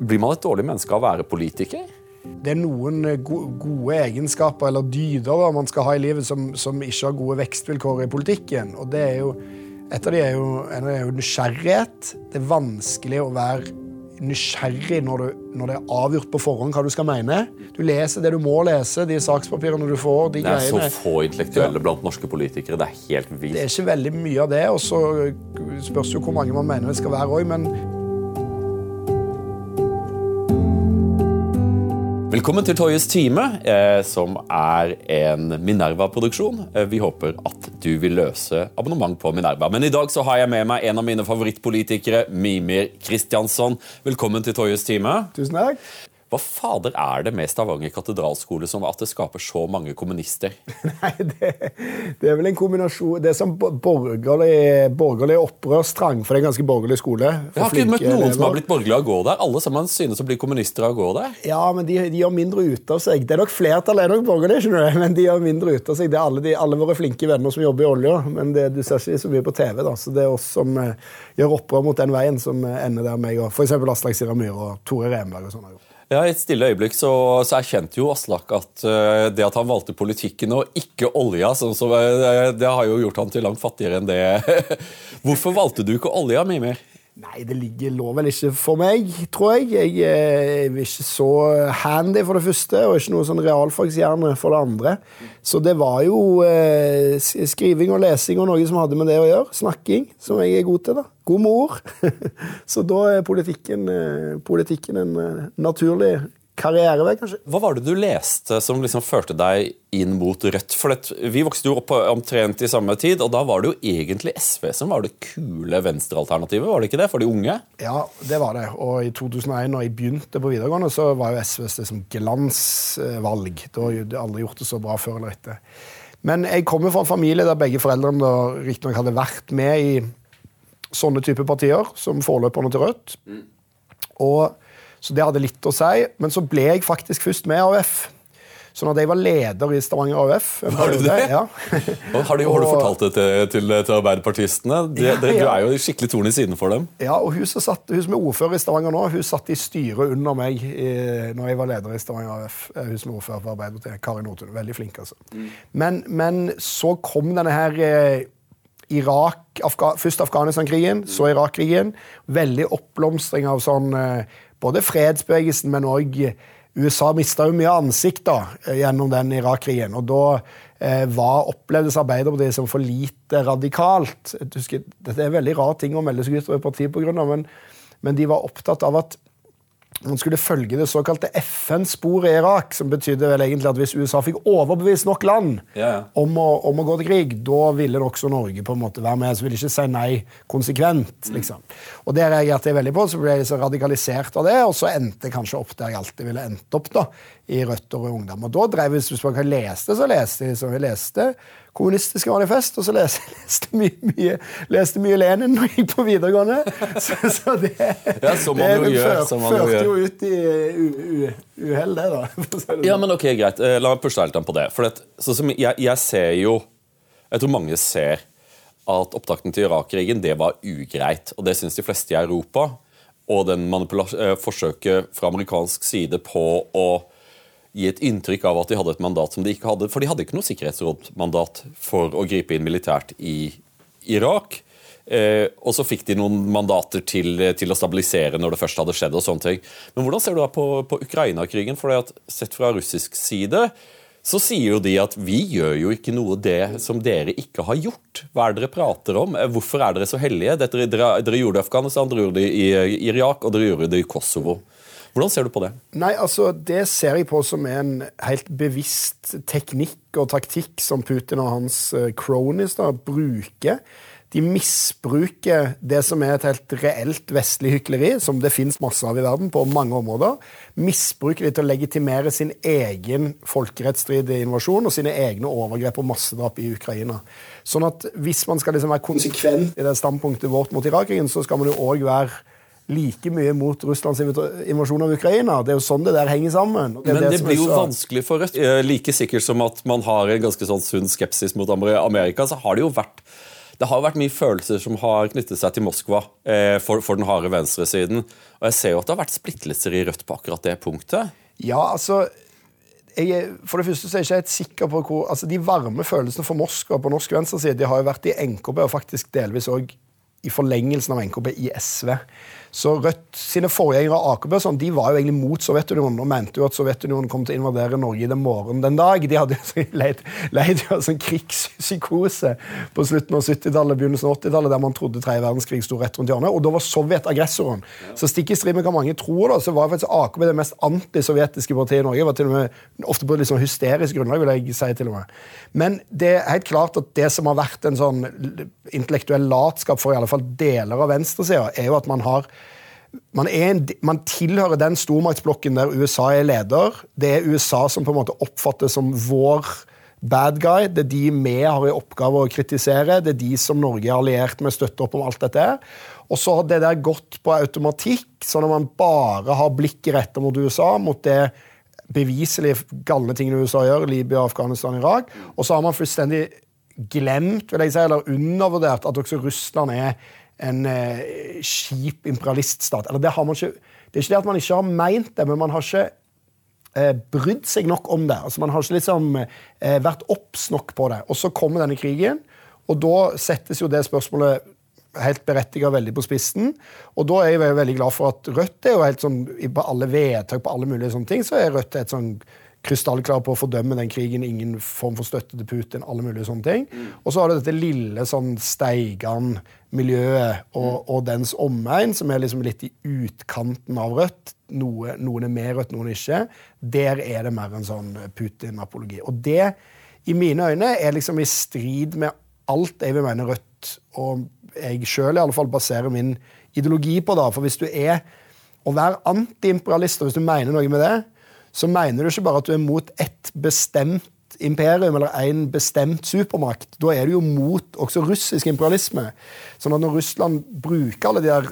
Blir man et dårlig menneske av å være politiker? Det er noen eh, gode egenskaper eller dyder man skal ha i livet som, som ikke har gode vekstvilkår i politikken. Og det er jo, Et av de er jo, en av de er jo nysgjerrighet. Det er vanskelig å være nysgjerrig når, du, når, det er avgjort på forhånd hva du skal mene. Du leser det du må lese, de sakspapirene du får. de Det er så få intellektuelle blant norske politikere. Det er helt vilt. Det er ikke veldig mye av det, og så spørs jo hvor mange man mener det skal være òg, men Velkommen til Toyes time, eh, som er en Minerva-produksjon. Eh, vi håper at du vil løse abonnement på Minerva. Men i dag så har jeg med meg en av mine favorittpolitikere, Mimir Kristiansson. Velkommen til Toyes time. Tusen takk. Hva fader er det med Stavanger katedralskole som at det skaper så mange kommunister? Nei, det, det, er vel en kombinasjon Det er som borgerlig, borgerlig opprørstrang, for det er en ganske borgerlig skole. Jeg har ikke møtt noen elever. som har blitt borgerlige av å gå der. Alle sammen synes å bli kommunister av å gå der. Ja, men de, de gjør mindre ut av seg. Det er nok Flertallet er nok borgerlige, skjønner du, men de gjør mindre ut av seg. Det er alle, de, alle våre flinke venner som jobber i olja, men det, du ser ikke så mye på TV. da, så Det er oss som uh, gjør opprør mot den veien, som uh, ender der meg og f.eks. Aslak Sira Myhre og Tore Renberg og sånn. Ja, I et stille øyeblikk så, så erkjente jo Aslak at uh, det at han valgte politikken og ikke olja, så, så, uh, det har jo gjort han til langt fattigere enn det. Hvorfor valgte du ikke olja, Mimir? Nei, det ligger, lå vel ikke for meg, tror jeg. Jeg eh, er ikke så handy, for det første, og ikke noe sånn realfagshjerne for det andre. Så det var jo eh, skriving og lesing og noe som hadde med det å gjøre. Snakking, som jeg er god til. da. God mor. så da er politikken, eh, politikken en eh, naturlig karrierevei, kanskje. Hva var det du leste som liksom førte deg inn mot Rødt? For det, Vi vokste jo opp omtrent i samme tid, og da var det jo egentlig SV som var det kule venstrealternativet, var det ikke det, for de unge? Ja, det var det. Og i 2001, når jeg begynte på videregående, så var jo SV liksom som glansvalg. Da hadde de aldri gjort det så bra før eller etter. Men jeg kommer fra en familie der begge foreldrene riktignok hadde vært med i sånne type partier, som forløperne til Rødt. Mm. Og så det hadde litt å si. Men så ble jeg faktisk først med AUF. Så når jeg var leder i Stavanger AUF Har du det? Ja. har, du, har, du, fortalt det til, til, til arbeiderpartistene? De, ja, ja. Du er jo skikkelig torn i siden for dem. Ja, og hun som, satt, hun som er ordfører i Stavanger nå, hun satt i styret under meg i, når jeg var leder i Stavanger AUF. Eh, hun som er ordfører for Arbeiderpartiet. Kari Nordtun. Veldig flink, altså. Mm. Men, men, så kom denne her eh, Irak, Afga, Først Afghanistan-krigen, så Irak-krigen. Veldig oppblomstring av sånn eh, både fredsbevegelsen, men òg USA mista jo mye ansikt da, gjennom den Irak-krigen. Og da eh, var, opplevdes Arbeiderpartiet som for lite radikalt. Husker, dette er en veldig rar ting å melde seg ut av partiet pga., men, men de var opptatt av at man skulle følge det såkalte FN-sporet i Irak, som betydde vel egentlig at hvis USA fikk overbevist nok land yeah. om, å, om, å, gå til krig, da ville også Norge på en måte være med. Så ville ikke si nei konsekvent. Mm. liksom. Og Det reagerte jeg veldig på, så ble jeg så radikalisert av det, og så endte jeg kanskje opp der jeg alltid ville endt opp, da, i Rødt og Ungdom. Og da drev vi, Hvis man kan leste, så leste jeg som vi leste kommunistiske manifest, og så leste jeg mye, mye, leste mye Lenin når jeg gikk på videregående. Så, så det, ja, som man jo gjør, man førte jo ut i uhell, det, da. Sånn. Ja, men ok, greit. Eh, la meg pushe litt på det. For det, jeg, jeg, ser jo Jeg tror mange ser at opptakten til Irak-krigen det var ugreit. Og det syns de fleste i Europa. Og den eh, forsøket fra amerikansk side på å gi et inntrykk av at de hadde et mandat som de ikke hadde. For de hadde ikke noe sikkerhetsrådmandat for å gripe inn militært i Irak. Eh, og så fikk de noen mandater til, til, å stabilisere når det først hadde skjedd. og sånne ting. Men hvordan ser du da på, på Ukraina-krigen? For Sett fra russisk side så sier jo de at vi gjør jo ikke noe det som dere ikke har gjort. Hva er det dere prater om? Eh, hvorfor er dere så hellige? Dere, dere, dere gjorde det i Afghanistan, dere gjorde det i, i Irak, og dere gjorde det i Kosovo. Hvordan ser du på det? Nei, altså, Det ser jeg på som en helt bevisst teknikk og taktikk som Putin og hans eh, cronies da, bruker. De misbruker det som er et helt reelt vestlig hykleri, som det fins masse av i verden på mange områder. Misbruker de til å legitimere sin egen folkerettsstridige invasjon og sine egne overgrep og massedrap i Ukraina. Sånn at hvis man skal liksom være konsekvent i det standpunktet vårt mot Irak-krigen, så skal man jo òg være like mye mot Russlands invasjon av Ukraina. Det er jo sånn det der henger sammen. Det Men det, det blir jo så... vanskelig for Rødt. Like sikkert som at man har en ganske sånn sunn skepsis mot Amerika, så har det jo vært det har vært mye følelser som har knyttet seg til Moskva eh, for, for, den harde venstresiden. Og jeg ser jo at det har vært splittelser i Rødt på akkurat det punktet. Ja, altså jeg, for det første så er jeg ikke helt sikker på hvor altså De varme følelsene for Moskva på norsk venstreside de har jo vært i NKB og faktisk delvis òg i forlengelsen av NKB i SV. Så Rødt sine forgjengere og sånn, de var jo egentlig mot Sovjetunionen og mente jo at Sovjetunionen kom til å invadere Norge i den morgenen den dag. De hadde jo leid, leid jo sånn krigspsykose på slutten av 70-tallet begynnelsen av 80-tallet, der man trodde tredje verdenskrig sto rett rundt hjørnet. Og da var Sovjet aggressoren. Så stikk i strid med hva mange tror, da, så var faktisk AKB det mest antisovjetiske partiet i Norge. var til og med Ofte på et litt sånn hysterisk grunnlag, vil jeg si til og med. Men det er helt klart at det som har vært en sånn intellektuell latskap for i alle fall deler av venstresida, er jo at man har man, en, man, tilhører den stormaktsblokken der USA er leder. Det er USA som på en måte oppfattes som vår bad guy. Det er de vi har i oppgave å kritisere. Det er de som Norge er alliert med, støtter opp om alt dette. Og så har det der gått på automatikk, sånn at man bare har blikket retta mot USA, mot det beviselig galne tingene USA gjør, Libya, Afghanistan, Irak. Og så har man fullstendig glemt, vil jeg si, eller undervurdert, at også Russland er en eh, kjip imperialiststat. Eller det har man ikke Det er ikke det at man ikke har meint det, men man har ikke eh, brydd seg nok om det. Altså Man har ikke liksom eh, vært obs nok på det. Og så kommer denne krigen, og da settes jo det spørsmålet helt berettiget veldig på spissen. Og da er jeg veldig glad for at Rødt er jo helt sånn, på alle vedtak på alle mulige sånne ting, så er Rødt et sånn krystallklar på å fordømme den krigen. Ingen form for støtte til Putin. alle mulige sånne ting. Mm. Og så har du dette lille sånn Steigan-miljøet og, mm. og, dens omegn, som er liksom litt i utkanten av Rødt. Noe, noen er mer Rødt, noen ikke. Der er det mer en sånn Putin-apologi. Og det, i mine øyne, er liksom i strid med alt jeg vil mene Rødt og jeg sjøl fall baserer min ideologi på. da, For hvis du er å være antiimperialist, og hvis du mener noe med det, så mener du ikke bare at du er mot ett bestemt imperium eller en bestemt supermakt. Da er du jo mot også russisk imperialisme. Sånn at når Russland bruker alle de der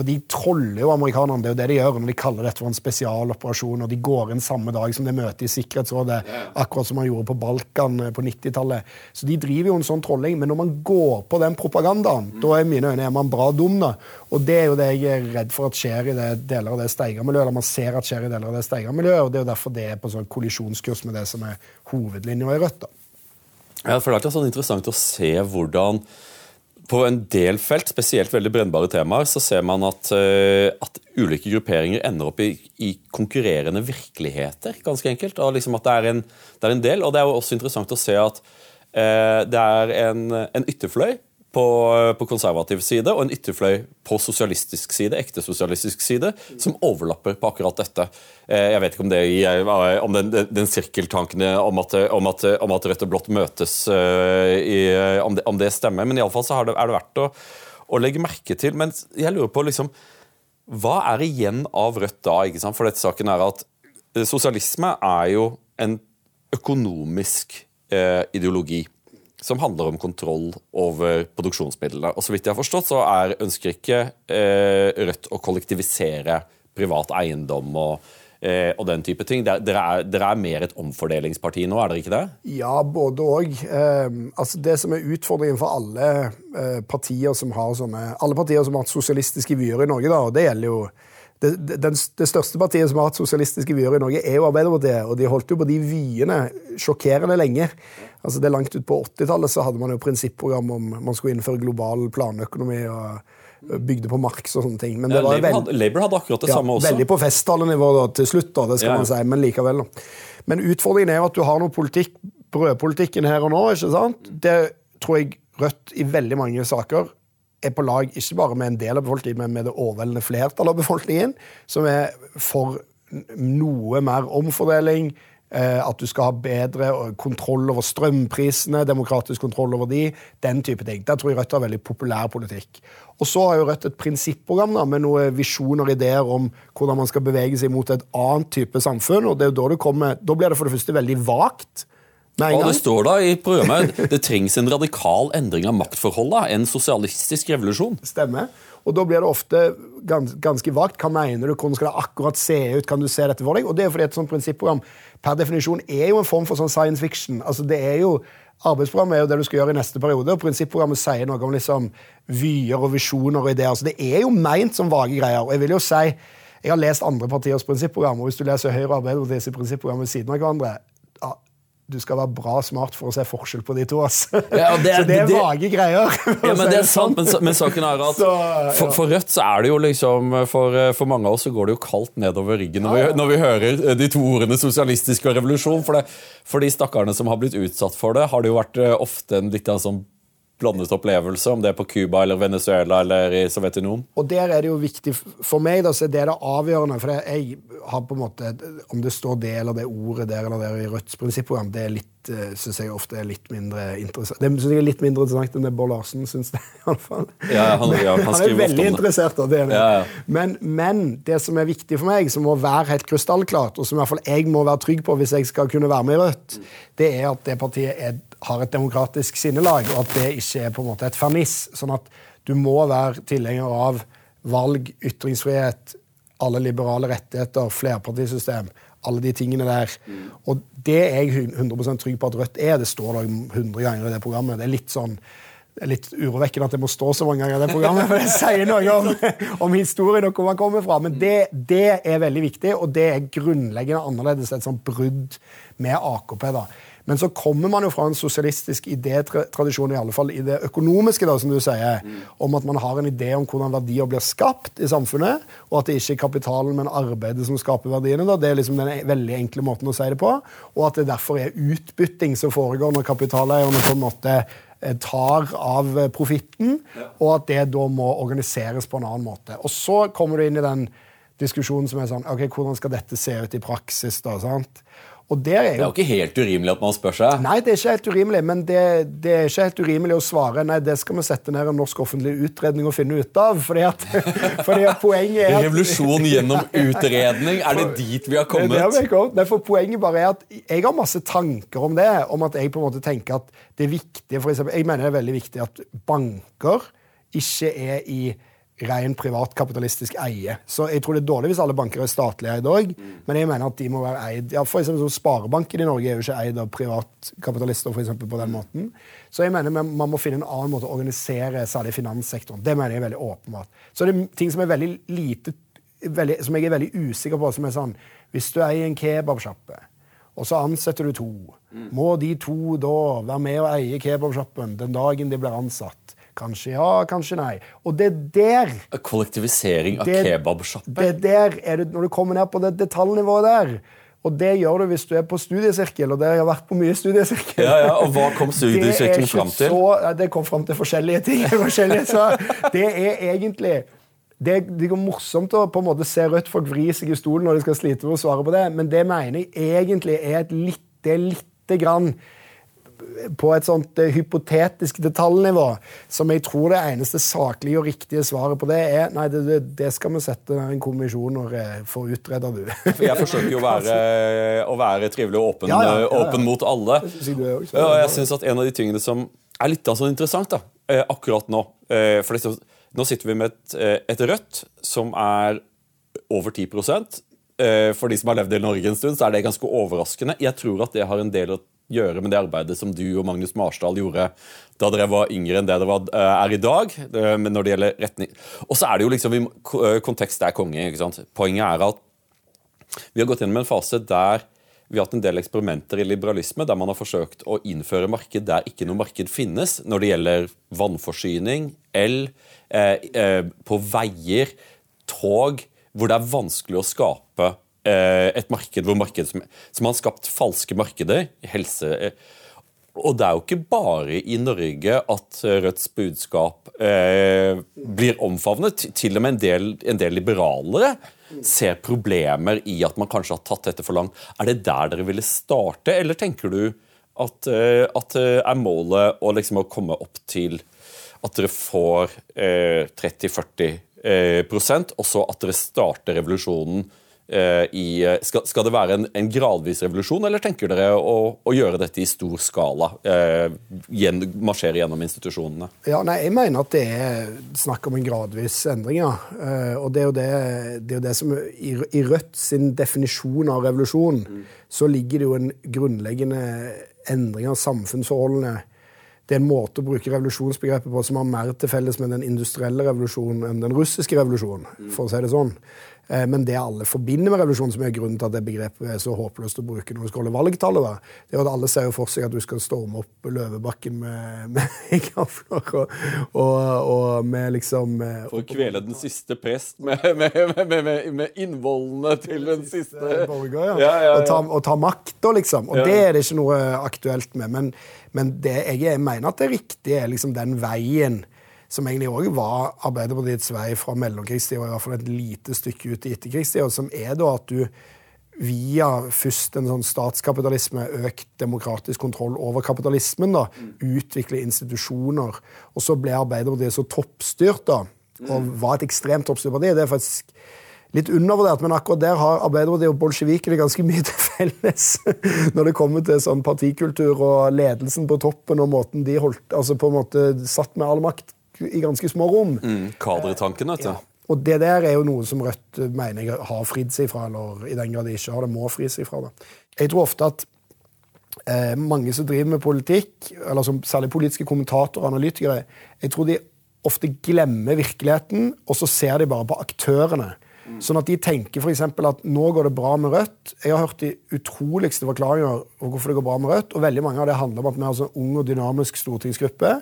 for de troller jo amerikanerne. Det er jo det de gjør når de kaller dette for en spesialoperasjon. og De går inn samme dag som det møtet i Sikkerhetsrådet, akkurat som man gjorde på Balkan eh, på 90-tallet. Så de driver jo en sånn trolling. Men når man går på den propagandaen, mm. da er mine øyne er man bra dum. da. Og det er jo det jeg er redd for at skjer i det deler av det steigermiljøet. Eller man ser at skjer i deler av det steigermiljøet, og det er jo derfor det er på sånn kollisjonskurs med det som er hovedlinja i Rødt. da. Ja, for Det er alltid sånn interessant å se hvordan på en del felt, spesielt veldig brennbare temaer, så ser man at, uh, at ulike grupperinger ender opp i, i, konkurrerende virkeligheter, ganske enkelt. Og liksom at det er, en, det er, en, del, og det er jo også interessant å se at eh, det er en, en ytterfløy på, på, konservativ side og en ytterfløy på sosialistisk side, ekte sosialistisk side, som overlapper på akkurat dette. Eh, jeg vet ikke om, det, om den, den sirkeltanken om at, om, at, om at, Rødt og Blått møtes, i, om det, om det stemmer, men iallfall så er er det verdt å, å, legge merke til. Men jeg lurer på liksom, hva er igjen av Rødt da? ikke sant? For dette saken er at eh, sosialisme er jo en økonomisk eh, ideologi som handler om kontroll over produksjonsmidlene. Og så vidt jeg har forstått, så er, ønsker ikke eh, Rødt å kollektivisere privat eiendom og, eh, og den type ting. Dere er, er, mer et omfordelingsparti nå, er dere ikke det? Ja, både òg. Eh, altså det som er utfordringen for alle eh, partier som har sånne, alle partier som har hatt sosialistiske vyer i Norge, da, og det gjelder jo det, det, det, største partiet som har hatt sosialistiske vyer i Norge, er jo Arbeiderpartiet. Og de holdt jo på de vyene sjokkerende lenge. Altså det Langt ut på 80-tallet så hadde man jo prinsipprogram om man skulle innføre global planøkonomi. og bygde på Marx og sånne ting. Men ja, Labour, hadde, Labour, hadde, akkurat det ja, samme også. Veldig på festtalenivå til slutt, da, det skal ja. man si, men likevel. Da. Men utfordringen er jo at du har noe politikk, brødpolitikken her og nå. ikke sant? Det tror jeg Rødt i veldig mange saker er på lag ikke bare med en del av befolkningen, men med det overveldende flertallet av befolkningen, som er for noe mer omfordeling. Eh, at du skal ha bedre kontroll over strømprisene, demokratisk kontroll over de, den type ting. Der tror jeg Rødt har veldig populær politikk. Og så har jo Rødt et prinsipprogram da, med noen visjoner og ideer om hvordan man skal bevege seg mot et annet type samfunn. og Da kommer, da blir det for det første veldig vagt. En Og det står da i programmet det trengs en radikal endring av maktforholdene. en sosialistisk revolusjon. Stemmer. Og da blir det ofte gans, ganske vagt. Hva mener du? Hvordan skal det akkurat se ut? Kan du se dette for deg? Og det er fordi et sånt prinsipprogram per definisjon er jo en form for sånn science fiction. Altså det er jo Arbeidsprogrammet er jo det du skal gjøre i neste periode, og prinsipprogrammet sier noe om liksom vyer og visjoner og ideer. Så det er jo meint som vage greier. Og jeg vil jo si jeg har lest andre partiers prinsipprogram, og hvis du leser Høyre og Arbeiderpartiets prinsipprogram ved siden av hverandre Du skal være bra smart for å se forskjell på de to. ass. Ja, det så det er det- vage greier. Ja, men det er sant, men, men saken er at Så, ja. for, for Rødt så er det jo liksom for, for mange av oss så går det jo kaldt nedover ryggen når vi, når vi hører de to ordene sosialistisk og revolusjon. For, det, for de stakkarene som har blitt utsatt for det, har det jo vært eh, ofte en litt sånn blandet opplevelse, om det er på Cuba eller Venezuela eller i Sovjetunionen. Og der er det jo viktig For meg da, så er det det avgjørende. For jeg har på en måte Om det står det eller det ordet der eller der i Rødts prinsipprogram, det er litt, eh, synes jeg ofte er litt mindre interessant. Det synes jeg er litt mindre interessant enn det Bård Larsen syns det. i alle fall. Ja, han- ja, han han er veldig det. interessert av det. Ja, ja. Men, men det som er viktig for meg, som må være helt krystallklart, og som i hvert fall jeg må være trygg på hvis jeg skal kunne være med i Rødt, det er at det partiet er, har et demokratisk sinnelag, og at det ikke er på en måte et ferniss. Sånn at du må være tilhenger av valg, ytringsfrihet, alle liberale rettigheter, flerpartisystem. Alle de tingene der. Og det er jeg 100% trygg på at Rødt er. Det står da 100 ganger i det programmet. Det er litt sånn det er litt urovekkende at det må stå så mange ganger i det programmet, for det sier noe om, om historien og hvor man kommer fra. Men det, det er veldig viktig, og det er grunnleggende annerledes. Et sånt brudd med AKP. da. Men så kommer man jo fra en sosialistisk idétradisjon, i alle fall i det økonomiske, da, som du sier, om at man har en idé om hvordan verdier blir skapt i samfunnet, og at det ikke er kapitalen, men arbeidet som skaper verdiene. da. Det er liksom den veldig enkle måten å si det på. Og at det derfor er utbytting som foregår når kapitaleierne på en måte eh, tar av profitten, profitten, og at det da må organiseres på en annen måte. Og så kommer du inn i den diskusjonen som er sånn ok, Hvordan skal dette se ut i praksis? da, sant? Og der er Det er jo jo ikke helt urimelig at man spør seg. Nei, det er ikke helt urimelig, men det, det er ikke helt urimelig å svare nei, det skal vi sette ned en norsk offentlig utredning og finne ut av. Fordi at, fordi at poenget er at Revolusjon gjennom utredning, er det dit vi har kommet? Det det har vi kommet. Nei, for Poenget bare er at jeg har masse tanker om det. Om at jeg på en måte tenker at det er viktig for eksempel, Jeg mener det er veldig viktig at banker ikke er i ren privatkapitalistisk eie. Så jeg tror det er dårlig hvis alle banker er statlige eid òg, men jeg mener at de må være eid ja, for eksempel, Sparebanken i Norge er jo ikke eid av privatkapitalister for eksempel, på den måten. Så jeg mener man må finne en annen måte å organisere særlig finanssektoren. Det mener jeg er veldig åpenbart. Så det er ting som er veldig lite veldig, som jeg er veldig usikker på, som er sånn Hvis du eier en kebabsjappe, og så ansetter du to, må de to da være med og eie kebabsjappen den dagen de blir ansatt? Kanskje ja, kanskje nei. Og det er der Kollektivisering av kebabsjapper. det der er det, Når du kommer ned på det detaljnivået der og det gjør du hvis du er på studiesirkel, og det har jeg vært på mye studiesirkel. Ja, ja, og hva kom studiesirkelen fram til? Så, ja, det kom fram til forskjellige ting. forskjellige, så det er egentlig det, det er morsomt å på en måte se rødt folk vri seg i stolen når de skal slite med å svare på det, men det mener jeg egentlig er et er lite grann på et sånt eh, hypotetisk detaljnivå, som jeg tror det eneste saklige og riktige svaret på det er nei, det, det, skal vi sette en kommisjon og eh, få utreda, du. For jeg forsøker jo å være, å være trivelig og åpen, Ja, ja, ja, ja. åpen mot alle. og jeg synes at En av de tingene som er litt sånn interessant da, eh, akkurat nå eh, For Nå sitter vi med et, eh, et Rødt som er over 10 Eh, For de som har levd i Norge en stund, så er det ganske overraskende. Jeg tror at det har en del å gjøre med det arbeidet som du og Magnus Marsdal gjorde da dere var yngre enn det dere eh, er i dag. eh, Men når det gjelder retning Og så er det jo liksom eh, Kontekst er konge. ikke sant? Poenget er at vi har gått gjennom en fase der vi har hatt en del eksperimenter i liberalisme der man har forsøkt å innføre marked der ikke noe marked finnes, når det gjelder vannforsyning, el, eh, eh, på veier, tog, hvor det er vanskelig å skape et marked hvor marked som, som har skapt falske markeder. helse... Eh, og det er jo ikke bare i Norge at eh, Rødts budskap eh, blir omfavnet. Til- og med en del, en del liberalere ser problemer i at man kanskje har tatt dette for langt. Er det der dere ville starte, eller tenker du at, eh, at eh, er målet å, liksom, å komme opp til at dere får eh, 30-40 eh, og så at dere starter revolusjonen eh, i skal, skal, det være en, en, gradvis revolusjon, eller tenker dere å, å gjøre dette i stor skala? Eh, gjen, marsjere gjennom institusjonene? Ja, nei, Jeg mener at det er snakk om en gradvis endring. ja. Eh, og det er jo det, det, er jo det som i, i, Rødt sin definisjon av revolusjon, mm. så ligger det jo en grunnleggende endring av samfunnsforholdene det er en måte å bruke revolusjonsbegrepet på som har mer til felles med den industrielle revolusjonen enn den russiske revolusjonen. for å si det sånn. Eh, men det alle forbinder med revolusjon, som er grunnen til at det begrepet er så håpløst å bruke når du skal holde valgtallet, da, det er at alle ser jo for seg at du skal storme opp Løvebakken med, med gafler og, og, og, med liksom eh, For å kvele den siste prest med, med, med innvollene til den siste, siste borger, ja. ja, ja, ja. Og, ta, og ta makta, liksom. Og det er det ikke noe aktuelt med. Men, men det jeg mener at det riktige er liksom den veien som egentlig òg var Arbeiderpartiets vei fra mellomkrigstida, i hvert fall et lite stykke ut i etterkrigstida, som er da at du via først en sånn statskapitalisme, økt demokratisk kontroll over kapitalismen, da, utvikle institusjoner. Og så ble Arbeiderpartiet så toppstyrt, da, og var et ekstremt toppstyrt parti. Det er faktisk litt undervurdert, men akkurat der har Arbeiderpartiet og bolsjevikene ganske mye til felles. Når det kommer til sånn partikultur og ledelsen på toppen og måten de holdt, altså på en måte satt med all makt i ganske små rom. Mm, Kadretanken, vet du. Ja. Og det der er jo noe som Rødt mener jeg har fridd seg fra, eller i den grad de ikke har det, må fri seg fra. Da. Jeg tror ofte at eh, mange som driver med politikk, eller som særlig politiske kommentatorer og analytikere, jeg tror de ofte glemmer virkeligheten, og så ser de bare på aktørene. Sånn at de tenker f.eks. at nå går det bra med Rødt. Jeg har hørt de utroligste forklaringer på hvorfor det går bra med Rødt, og veldig mange av det handler om at vi har en sånn ung og dynamisk stortingsgruppe.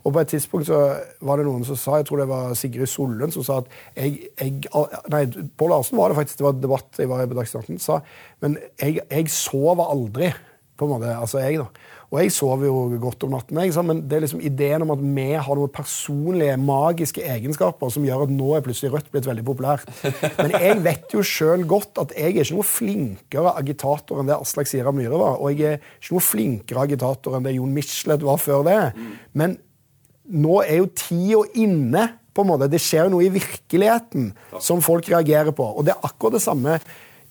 Og på et tidspunkt så var det noen som sa, jeg tror det var Sigrid Sollund, som sa at jeg, jeg Nei, Pål Larsen var det faktisk, det var debatt jeg var i på Dagsnytt 18, sa men jeg, jeg sover aldri, på en måte. Altså jeg, da. Og jeg sover jo godt om natten, jeg, men det er liksom ideen om at vi har noen personlige, magiske egenskaper som gjør at nå er plutselig Rødt blitt veldig populært. Men jeg vet jo sjøl godt at jeg er ikke noe flinkere agitator enn det Aslak Sira Myhre var. Og jeg er ikke noe flinkere agitator enn det Jon Michelet var før det. Men nå er jo tida inne. på en måte. Det skjer noe i virkeligheten som folk reagerer på. Og det er akkurat det samme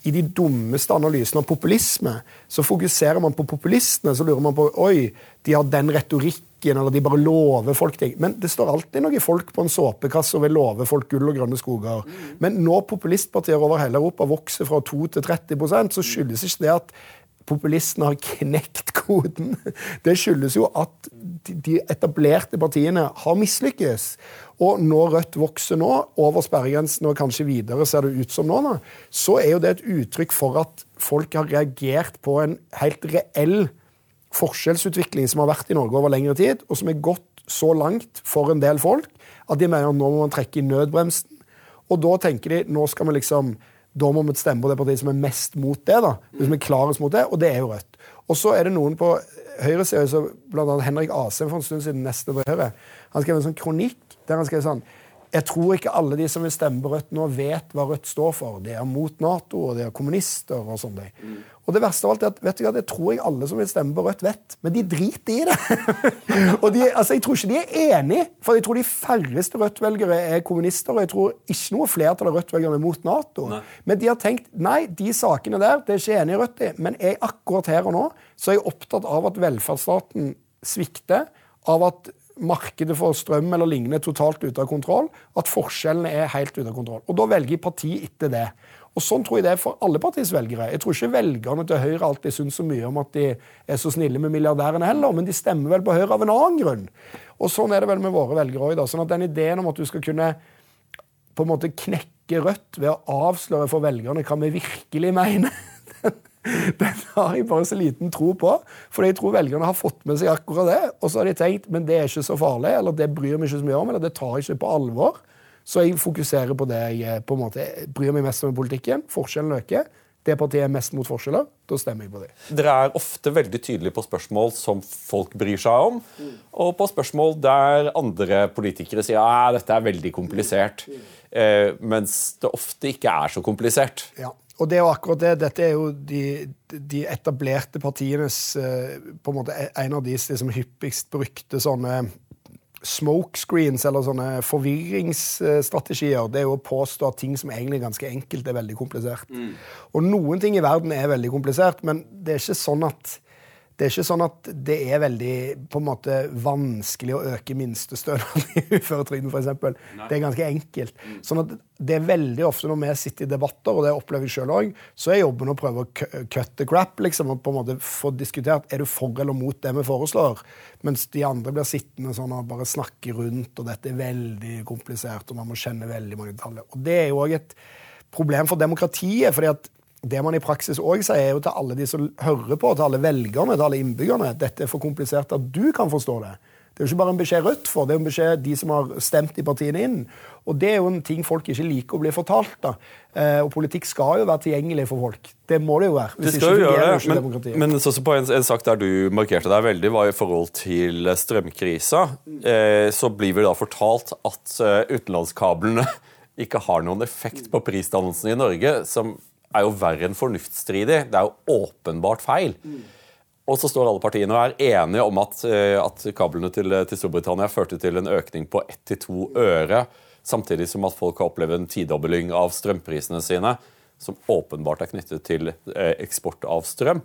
i de dummeste analysene av populisme, så fokuserer man på populistene. Så lurer man på oi, de har den retorikken, eller de bare lover folk ting. Men det står alltid noen folk på en såpekasse og vil love folk gull og grønne skoger. Men når populistpartier over hele Europa vokser fra 2 til 30% så skyldes ikke det at populistene har knekt koden. Det skyldes jo at de etablerte partiene har mislykkes. Og når Rødt vokser nå, over sperregrensen og kanskje videre, ser det ut som nå, da, så er jo det et uttrykk for at folk har reagert på en helt reell forskjellsutvikling som har vært i Norge over lengre tid, og som er gått så langt for en del folk at de mener nå må man trekke i nødbremsen. Og da tenker de nå skal vi liksom da må vi stemme på det partiet som er mest mot det. da, som er klarest mot det, Og det er jo Rødt. Og så er det noen på høyresida, bl.a. Henrik Asheim for en stund siden, neste Høyre, han skrev en sånn kronikk der han skrev sånn jeg tror ikke alle de som vil stemme på Rødt nå, vet hva Rødt står for. Det er mot Nato, og det er kommunister og sånn. Mm. Og det verste av alt er at vet du hva, det tror jeg alle som vil stemme på Rødt, vet. Men de driter i det. og de, altså, Jeg tror ikke de er enig, for jeg tror de færreste Rødt-velgere er kommunister. Og jeg tror ikke noe flertall av Rødt-velgere er mot Nato. Nei. Men de har tenkt nei, de sakene der det er ikke enig i Rødt i. Men jeg, akkurat her og nå så er jeg opptatt av at velferdsstaten svikter. Av at markedet for strøm eller lignende er totalt ute av kontroll, at forskjellene er helt ute av kontroll. Og Da velger parti etter det. Og Sånn tror jeg det er for alle partiets velgere. Jeg tror ikke velgerne til Høyre alltid syns så mye om at de er så snille med milliardærene heller, men de stemmer vel på Høyre av en annen grunn. Og Sånn er det vel med våre velgere òg. Sånn at den ideen om at du skal kunne på en måte knekke Rødt ved å avsløre for velgerne hva vi virkelig mener Den har jeg bare så liten tro på. For jeg tror velgerne har fått med seg akkurat det. Og så har de tenkt men det er ikke så farlig, eller det bryr vi ikke så mye om, eller det tar jeg ikke på alvor. Så jeg fokuserer på det jeg på en måte bryr meg mest om i politikken. Forskjellen øker. Det partiet er mest mot forskjeller. Da stemmer jeg på det. Dere er ofte veldig tydelige på spørsmål som folk bryr seg om, mm. og på spørsmål der andre politikere sier at «Ah, dette er veldig komplisert. Mm. Eh, mens det ofte ikke er så komplisert. Ja. Og det er jo akkurat det. Dette er jo de, de etablerte partienes eh, på en måte En av de liksom, hyppigst brukte sånne smokescreens eller sånne forvirringsstrategier. Det er jo å påstå at ting som egentlig er ganske enkelt, er veldig komplisert. Mm. Og noen ting i verden er veldig komplisert, men det er ikke sånn at det er ikke sånn at det er veldig på en måte vanskelig å øke minstestønaden i uføretrygden, f.eks. Det er ganske enkelt. Mm. Sånn at det er veldig ofte når vi sitter i debatter, og det opplever jeg sjøl òg, så er jobben å prøve å cut the crap, liksom, og på en måte få diskutert er du for eller mot det vi foreslår. Mens de andre blir sittende sånn og bare snakke rundt, og dette er veldig komplisert, og man må kjenne veldig mange detaljer. Og det er jo òg et problem for demokratiet. fordi at det man i praksis òg sier, er jo til alle de som hører på, til alle velgerne, til alle innbyggerne dette er for komplisert at du kan forstå det. Det er jo ikke bare en beskjed Rødt får, det er en beskjed de som har stemt de partiene inn. Og det er jo en ting folk ikke liker å bli fortalt. da. Eh, og politikk skal jo være tilgjengelig for folk. Det må det jo være. hvis det skal jo gjøre det, men, men så på en, en, sak der du markerte deg veldig, var i forhold til strømkrisa. Eh, så blir vi da fortalt at uh, utenlandskablene ikke har noen effekt på prisdannelsen i Norge. som er jo verre enn fornuftsstridig. Det er jo åpenbart feil. Og så står alle partiene og er enige om at, eh, at kablene til, til, Storbritannia førte til en økning på 1-2 øre, samtidig som at folk har opplevd en tidobling av strømprisene sine, som åpenbart er knyttet til eh, eksport av strøm.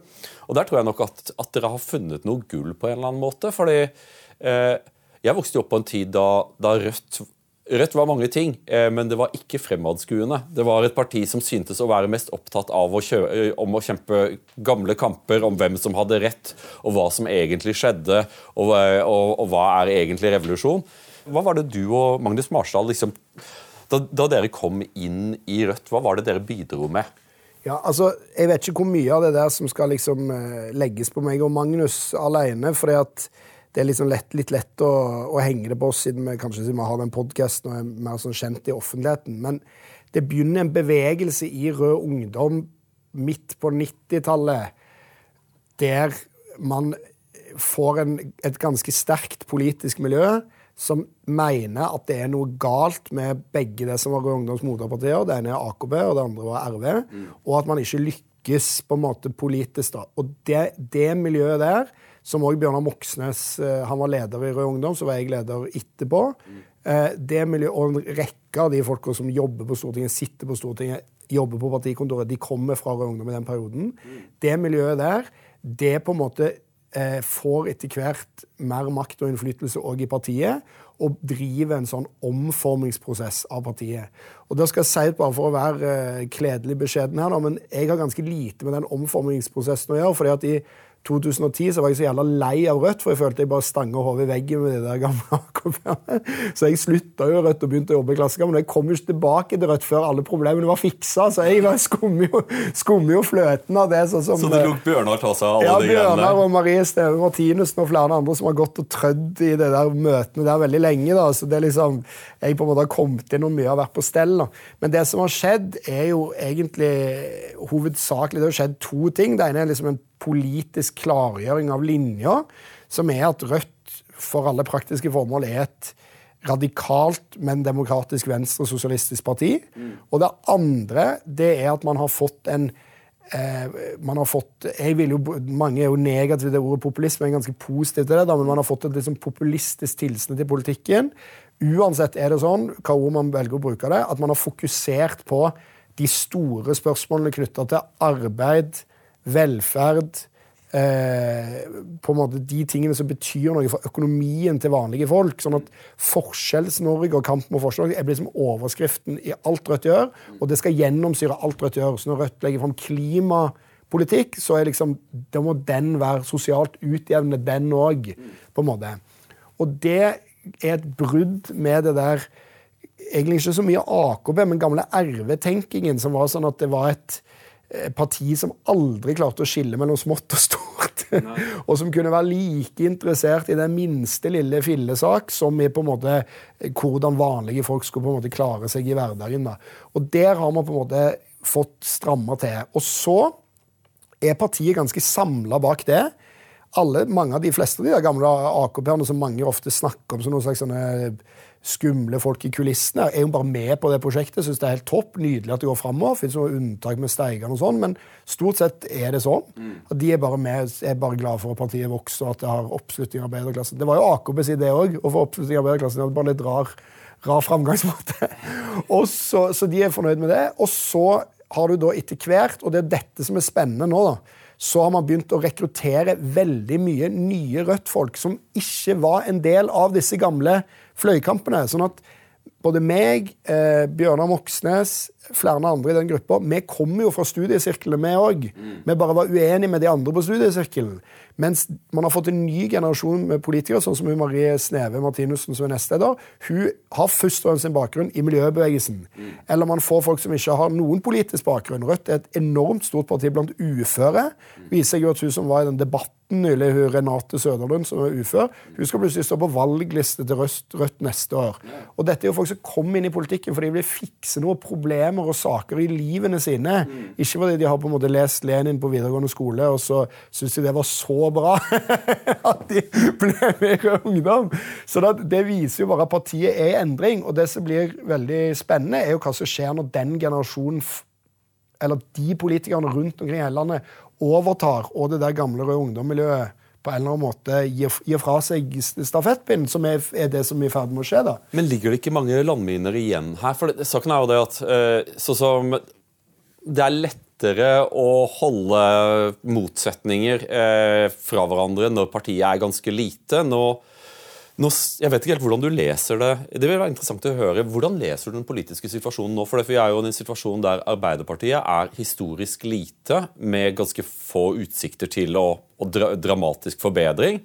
Og Der tror jeg nok at, at, dere har funnet noe gull på en eller annen måte. fordi eh, jeg vokste opp på en tid da, da Rødt Rødt var mange ting, eh, men det var ikke fremadskuende. Det var et parti som syntes å være mest opptatt av å, kjø eh, om å kjempe gamle kamper om hvem som hadde rett, og hva som egentlig skjedde, og, eh, og, og hva er egentlig revolusjon. Hva var det du og Magnus Marsdal liksom, da, da, dere kom inn i Rødt, hva var det dere bidro med? Ja, altså, Jeg vet ikke hvor mye av det der som skal liksom legges på meg og Magnus alene. fordi at det er liksom lett, litt lett å, å, henge det på oss, siden vi kanskje siden vi har den podkasten og er mer sånn kjent i offentligheten. Men det begynner en bevegelse i Rød Ungdom midt på 90-tallet der man får en, et ganske sterkt politisk miljø som mener at det er noe galt med begge det som var Rød Ungdoms moderpartier. Det ene er AKB, og det andre var RV. Mm. Og at man ikke lykkes på en måte politisk. da. Og det, det miljøet der som òg Bjørnar Moxnes eh, Han var leder i Rød Ungdom, så var jeg leder etterpå. Mm. Det miljøet, og en rekke av de folka som jobber på Stortinget, sitter på Stortinget, jobber på partikontoret, de kommer fra Rød Ungdom i den perioden. Mm. Det miljøet der, det på en måte eh, får etter hvert mer makt og innflytelse òg i partiet. Og driver en sånn omformingsprosess av partiet. Og det skal jeg si bare for å være eh, kledelig beskjeden her, da, men jeg har ganske lite med den omformingsprosessen å gjøre. fordi at i 2010 så var jeg så jævla lei av Rødt, for jeg følte jeg bare stanga hodet i veggen med de der gamle AKP-ene. Så jeg slutta jo Rødt og begynte å jobbe i Klassekampen. Jeg kom jo ikke tilbake til Rødt før alle problemene var fiksa, så jeg var jo, skummer jo fløten av det. Sånn som, så det lot Bjørnar ta seg av alle ja, de greiene? Ja, Bjørnar og Marie Steve Martinussen og flere andre som har gått og trødd i det der møtene der veldig lenge. da, så det er liksom, Jeg på en måte har kommet inn og mye har vært på stell. da. Men det som har skjedd, er jo egentlig hovedsakelig Det har skjedd to ting. Det ene er liksom en politisk klargjøring av linja, som er at Rødt for alle praktiske formål er et radikalt, men demokratisk venstre-sosialistisk parti. Mm. Og det andre det er at man har fått en eh, man har fått, jeg vil jo, Mange er jo negative til ordet populisme, men ganske positive til det, da, men man har fått et liksom populistisk tilsnitt i politikken. Uansett er det sånn, hva ord man velger å bruke det, at man har fokusert på de store spørsmålene knytta til arbeid, velferd eh, på en måte De tingene som betyr noe for økonomien til vanlige folk. sånn at Forskjells-Norge og kamp mot forskjell er blitt som overskriften i alt Rødt gjør. Og det skal gjennomsyre alt Rødt gjør. Så når Rødt legger fram klimapolitikk, så er liksom, da må den være sosialt utjevnende, den òg. Og det er et brudd med det der Egentlig ikke så mye AKB, men gamle RV-tenkingen, som var sånn at det var et parti som aldri klarte å skille mellom smått og stort. og som kunne være like interessert i den minste lille fillesak som i på en måte eh, hvordan vanlige folk skulle på en måte klare seg i hverdagen. Da. Og der har man på en måte fått stramma til. Og så er partiet ganske samla bak det. Alle, mange av de fleste av de gamle AKP-ene som mange ofte snakker om som noen slags sånne skumle folk i kulissene. Er jo bare med på det prosjektet. Syns det er helt topp. Nydelig at det går framover. Fins unntak med Steigan og sånn, men stort sett er det sånn. At de er bare med, er bare glad for at partiet vokser og at det har oppslutning i arbeiderklassen. Det var jo AKPs idé òg, å få oppslutning i arbeiderklassen. Det var bare litt rar, rar framgangsmåte. og så, så de er fornøyd med det. Og så har du da etter hvert, og det er dette som er spennende nå, da så har man begynt å rekruttere veldig mye nye Rødt-folk som ikke var en del av disse gamle fløykampene. Sånn at både meg, eh, Bjørnar Moxnes, flere andre i den gruppa, vi kommer jo fra studiesirklene, vi òg. Mm. Vi bare var uenige med de andre på studiesirkelen. Mens man har fått en ny generasjon med politikere, sånn som Marie Sneve Martinussen, som er nestleder. Hun har først og fremst sin bakgrunn i miljøbevegelsen. Mm. Eller man får folk som ikke har noen politisk bakgrunn. Rødt er et enormt stort parti blant uføre. Mm. Viser jo at hun som var i den debatten nylig, hun Renate Søderlund, som er ufør, hun skal plutselig stå på valgliste til Rødt, Rødt neste år. Og dette er jo folk som kommer inn i politikken fordi de vil fikse noen problemer og saker i livene sine. Ikke fordi de har på en måte lest Lenin på videregående skole, og så syns de det var så bra at de ble med i Ungdom. Så det, viser jo bare at partiet er i endring. Og det som blir veldig spennende, er jo hva som skjer når den generasjonen eller de politikerne rundt omkring i hele landet overtar, og det der gamle Røde Ungdom-miljøet på en eller annen måte gir, fra seg stafettpinnen, som er, er, det som er i ferd med å skje. da. Men ligger det ikke mange landminer igjen her? For det, saken er jo det at uh, sånn som Det er lettere å holde motsetninger uh, fra hverandre når partiet er ganske lite. Nå nå, jeg vet ikke helt hvordan du leser det. Det vil være interessant å høre. Hvordan leser du den politiske situasjonen nå? For vi er jo i en situasjon der Arbeiderpartiet er historisk lite, med ganske få utsikter til å, å dra, dramatisk forbedring.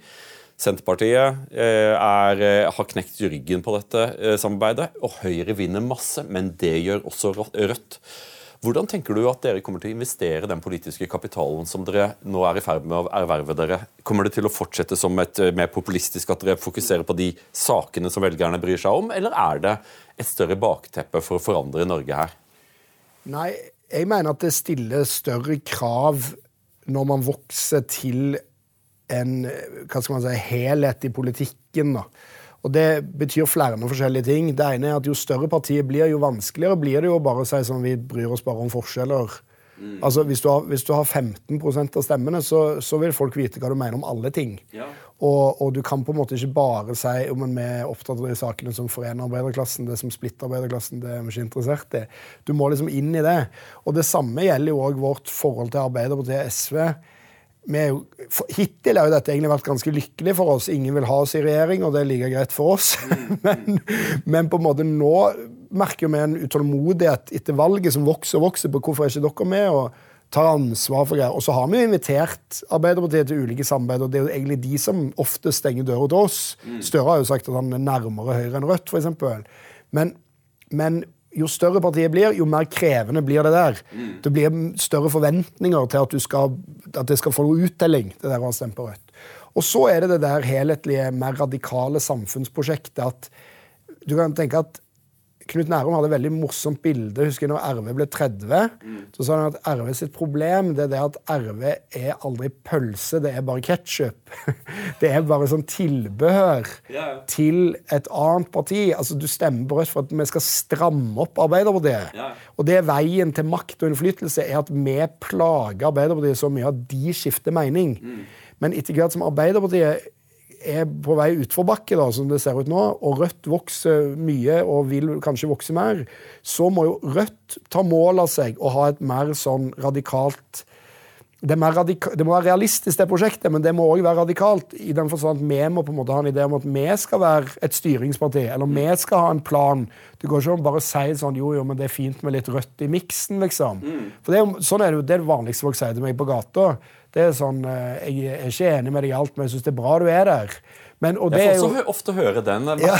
Senterpartiet eh, er, eh, har knekt ryggen på dette eh, samarbeidet, og Høyre vinner masse, men det gjør også Rødt. Hvordan tenker du at dere kommer til å investere den politiske kapitalen som dere nå er i ferd med å erverve dere? Kommer det til å fortsette som et mer populistisk at dere fokuserer på de sakene som velgerne bryr seg om, eller er det et større bakteppe for å forandre Norge her? Nei, jeg mener at det stiller større krav når man vokser til en hva skal man si, helhet i politikken. da. Og Det betyr flere forskjellige ting. Det ene er at Jo større partiet blir, jo vanskeligere blir det jo bare å si sånn vi bryr oss bare om forskjeller. Mm. Altså, hvis du, har, hvis du, har, 15% av stemmene, så, så, vil folk vite hva du mener om alle ting. Ja. Og, og, du kan på en måte ikke bare si om vi er opptatt av de sakene som forener arbeiderklassen, det som splitter arbeiderklassen, det er vi ikke interessert i. Du må liksom inn i det. Og det samme gjelder jo òg vårt forhold til Arbeiderpartiet og SV jo, hittil har jo dette egentlig vært ganske lykkelig for oss. Ingen vil ha oss i regjering, og det er like greit for oss. men, men, på en måte nå merker jo vi en utålmodighet etter valget som vokser og vokser på hvorfor er ikke dere med og tar ansvar for greier. Og så har vi jo invitert Arbeiderpartiet til ulike samarbeid, og det er jo egentlig de som ofte stenger døra til oss. Støre har jo sagt at han er nærmere Høyre enn Rødt, f.eks. Men, men jo større partiet blir, jo mer krevende blir det der. Mm. Det blir større forventninger til at, skal, at, det skal få noe uttelling. det der å stemme på Rødt. Og så er det det der helhetlige, mer radikale samfunnsprosjektet at du kan tenke at Knut Nærum hadde et veldig morsomt bilde. Husker jeg når RV ble 30. Mm. Så sa han at RV sitt problem det er det at RV er aldri pølse, det er bare ketsjup. det er bare sånn tilbehør yeah. til et annet parti. Altså, Du stemmer på Rødt for at vi skal stramme opp Arbeiderpartiet. Yeah. Og det er veien til makt og innflytelse er at vi plager Arbeiderpartiet så mye at de skifter mening. Mm. Men etter hvert som Arbeiderpartiet er på vei utforbakke, da, som det ser ut nå, og Rødt vokser mye og vil kanskje vokse mer, så må jo Rødt ta mål av seg og ha et mer sånn radikalt det, radika det, må være realistisk, det prosjektet, men det må òg være radikalt. I den forstand at vi må på en måte ha en idé om at vi skal være et styringsparti, eller vi skal ha en plan. Det går ikke an bare å si sånn jo, jo, men det er fint med litt rødt i miksen, liksom. Mm. For det sånn er det jo det, det vanligste folk sier til meg på gata. Det er sånn eh, Jeg er ikke enig med deg i alt, men jeg syns det er bra du er der. Men, jeg får også jo, ofte høre den. Ja.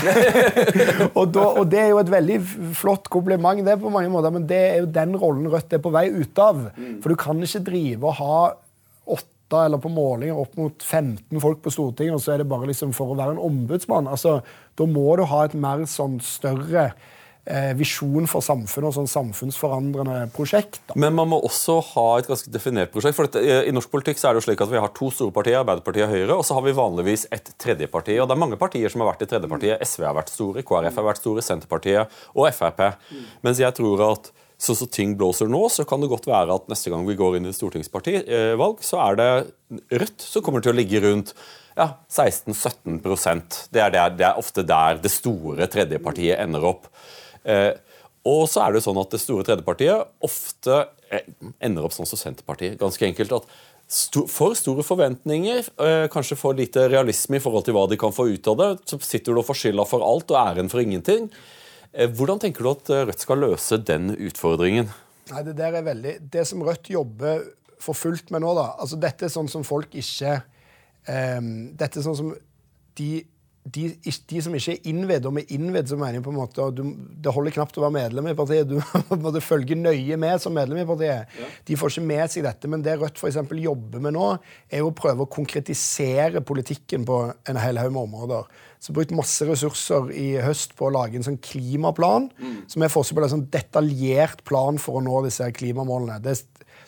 og, da, og, det er jo et veldig flott kompliment, det på mange måter, men det er jo den rollen Rødt er på vei ut av. Mm. For du kan ikke drive og ha åtte eller på målinger opp mot 15 folk på Stortinget, og så er det bare liksom for å være en ombudsmann. Altså, Da må du ha et mer sånn større visjon for samfunnet og sånn samfunnsforandrende prosjekt. Da. Men man må også ha et ganske definert prosjekt. for dette, I norsk politikk så er det jo slik at vi har to store partier, Arbeiderpartiet og Høyre, og så har vi vanligvis et tredjeparti. Og det er mange partier som har vært i tredjepartiet. SV har vært store, KrF har vært store, Senterpartiet og Frp. Mens jeg tror at sånn som ting blåser nå, så kan det godt være at neste gang vi går inn i stortingspartivalg, så er det Rødt som kommer til å ligge rundt ja, 16-17% det er, det er ofte der det store tredjepartiet ender opp. Eh, og så er det jo sånn at det store tredjepartiet ofte eh, ender opp sånn som Senterpartiet. Ganske enkelt at For store forventninger, eh, kanskje for lite realisme i forhold til hva de kan få ut av det, så sitter du og får skylda for alt og æren for ingenting. Hvordan tenker du at Rødt skal løse den utfordringen? Nei, Det der er veldig, det som Rødt jobber for fullt med nå, da altså Dette er sånn som folk ikke um, Dette er sånn som de de, de, som ikke er innvedd, og med innvedd så mener jeg på en måte du, Det holder knapt å være medlem i partiet. Du må følge nøye med som medlem i partiet. Ja. De får ikke med seg dette. Men det Rødt for eksempel, jobber med nå, er å prøve å konkretisere politikken på en hel haug med områder. Så brukt masse ressurser i høst på å lage en sånn klimaplan, mm. som er på en sånn detaljert plan for å nå disse klimamålene. Det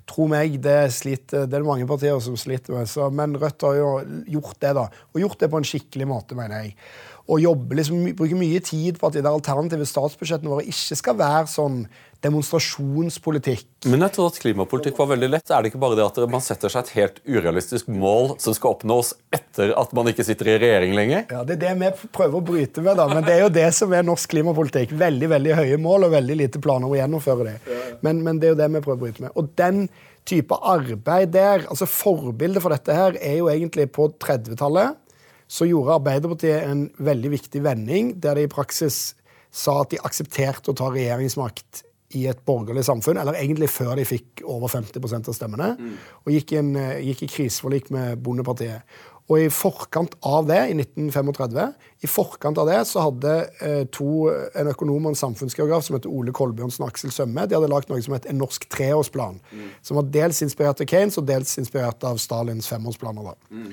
Tro meg, det, sliter, det er det mange partier som sliter med. Så, men Rødt har jo gjort det, da. Og gjort det på en skikkelig måte, mener jeg. Og jobber liksom, bruker mye tid på at de der alternative statsbudsjettene våre ikke skal være sånn demonstrasjonspolitikk. Men jeg tror at klimapolitikk var veldig lett. Er det ikke bare det at man setter seg et helt urealistisk mål som skal oppnås etter at man ikke sitter i regjering lenger? Ja, Det er det vi prøver å bryte med, da. Men det er jo det som er norsk klimapolitikk. Veldig veldig høye mål og veldig lite planer å gjennomføre det. Men, men det er jo det vi prøver å bryte med. Og den type arbeid der, altså Forbildet for dette her er jo egentlig på 30-tallet. Så gjorde Arbeiderpartiet en veldig viktig vending der de i praksis sa at de aksepterte å ta regjeringsmakt i et borgerlig samfunn, eller egentlig før de fikk over 50% av stemmene, mm. og gikk, en, eh, gikk, i kriseforlik med Bondepartiet. Og i forkant av det, i 1935, i forkant av det så hadde eh, to, en økonom og en samfunnsgeograf som het Ole Kolbjørnsen og Aksel Sømme, de hadde lagd noe som het En norsk treårsplan. Mm. Som var dels inspirert av Keynes og dels inspirert av Stalins femårsplaner. da. Mm.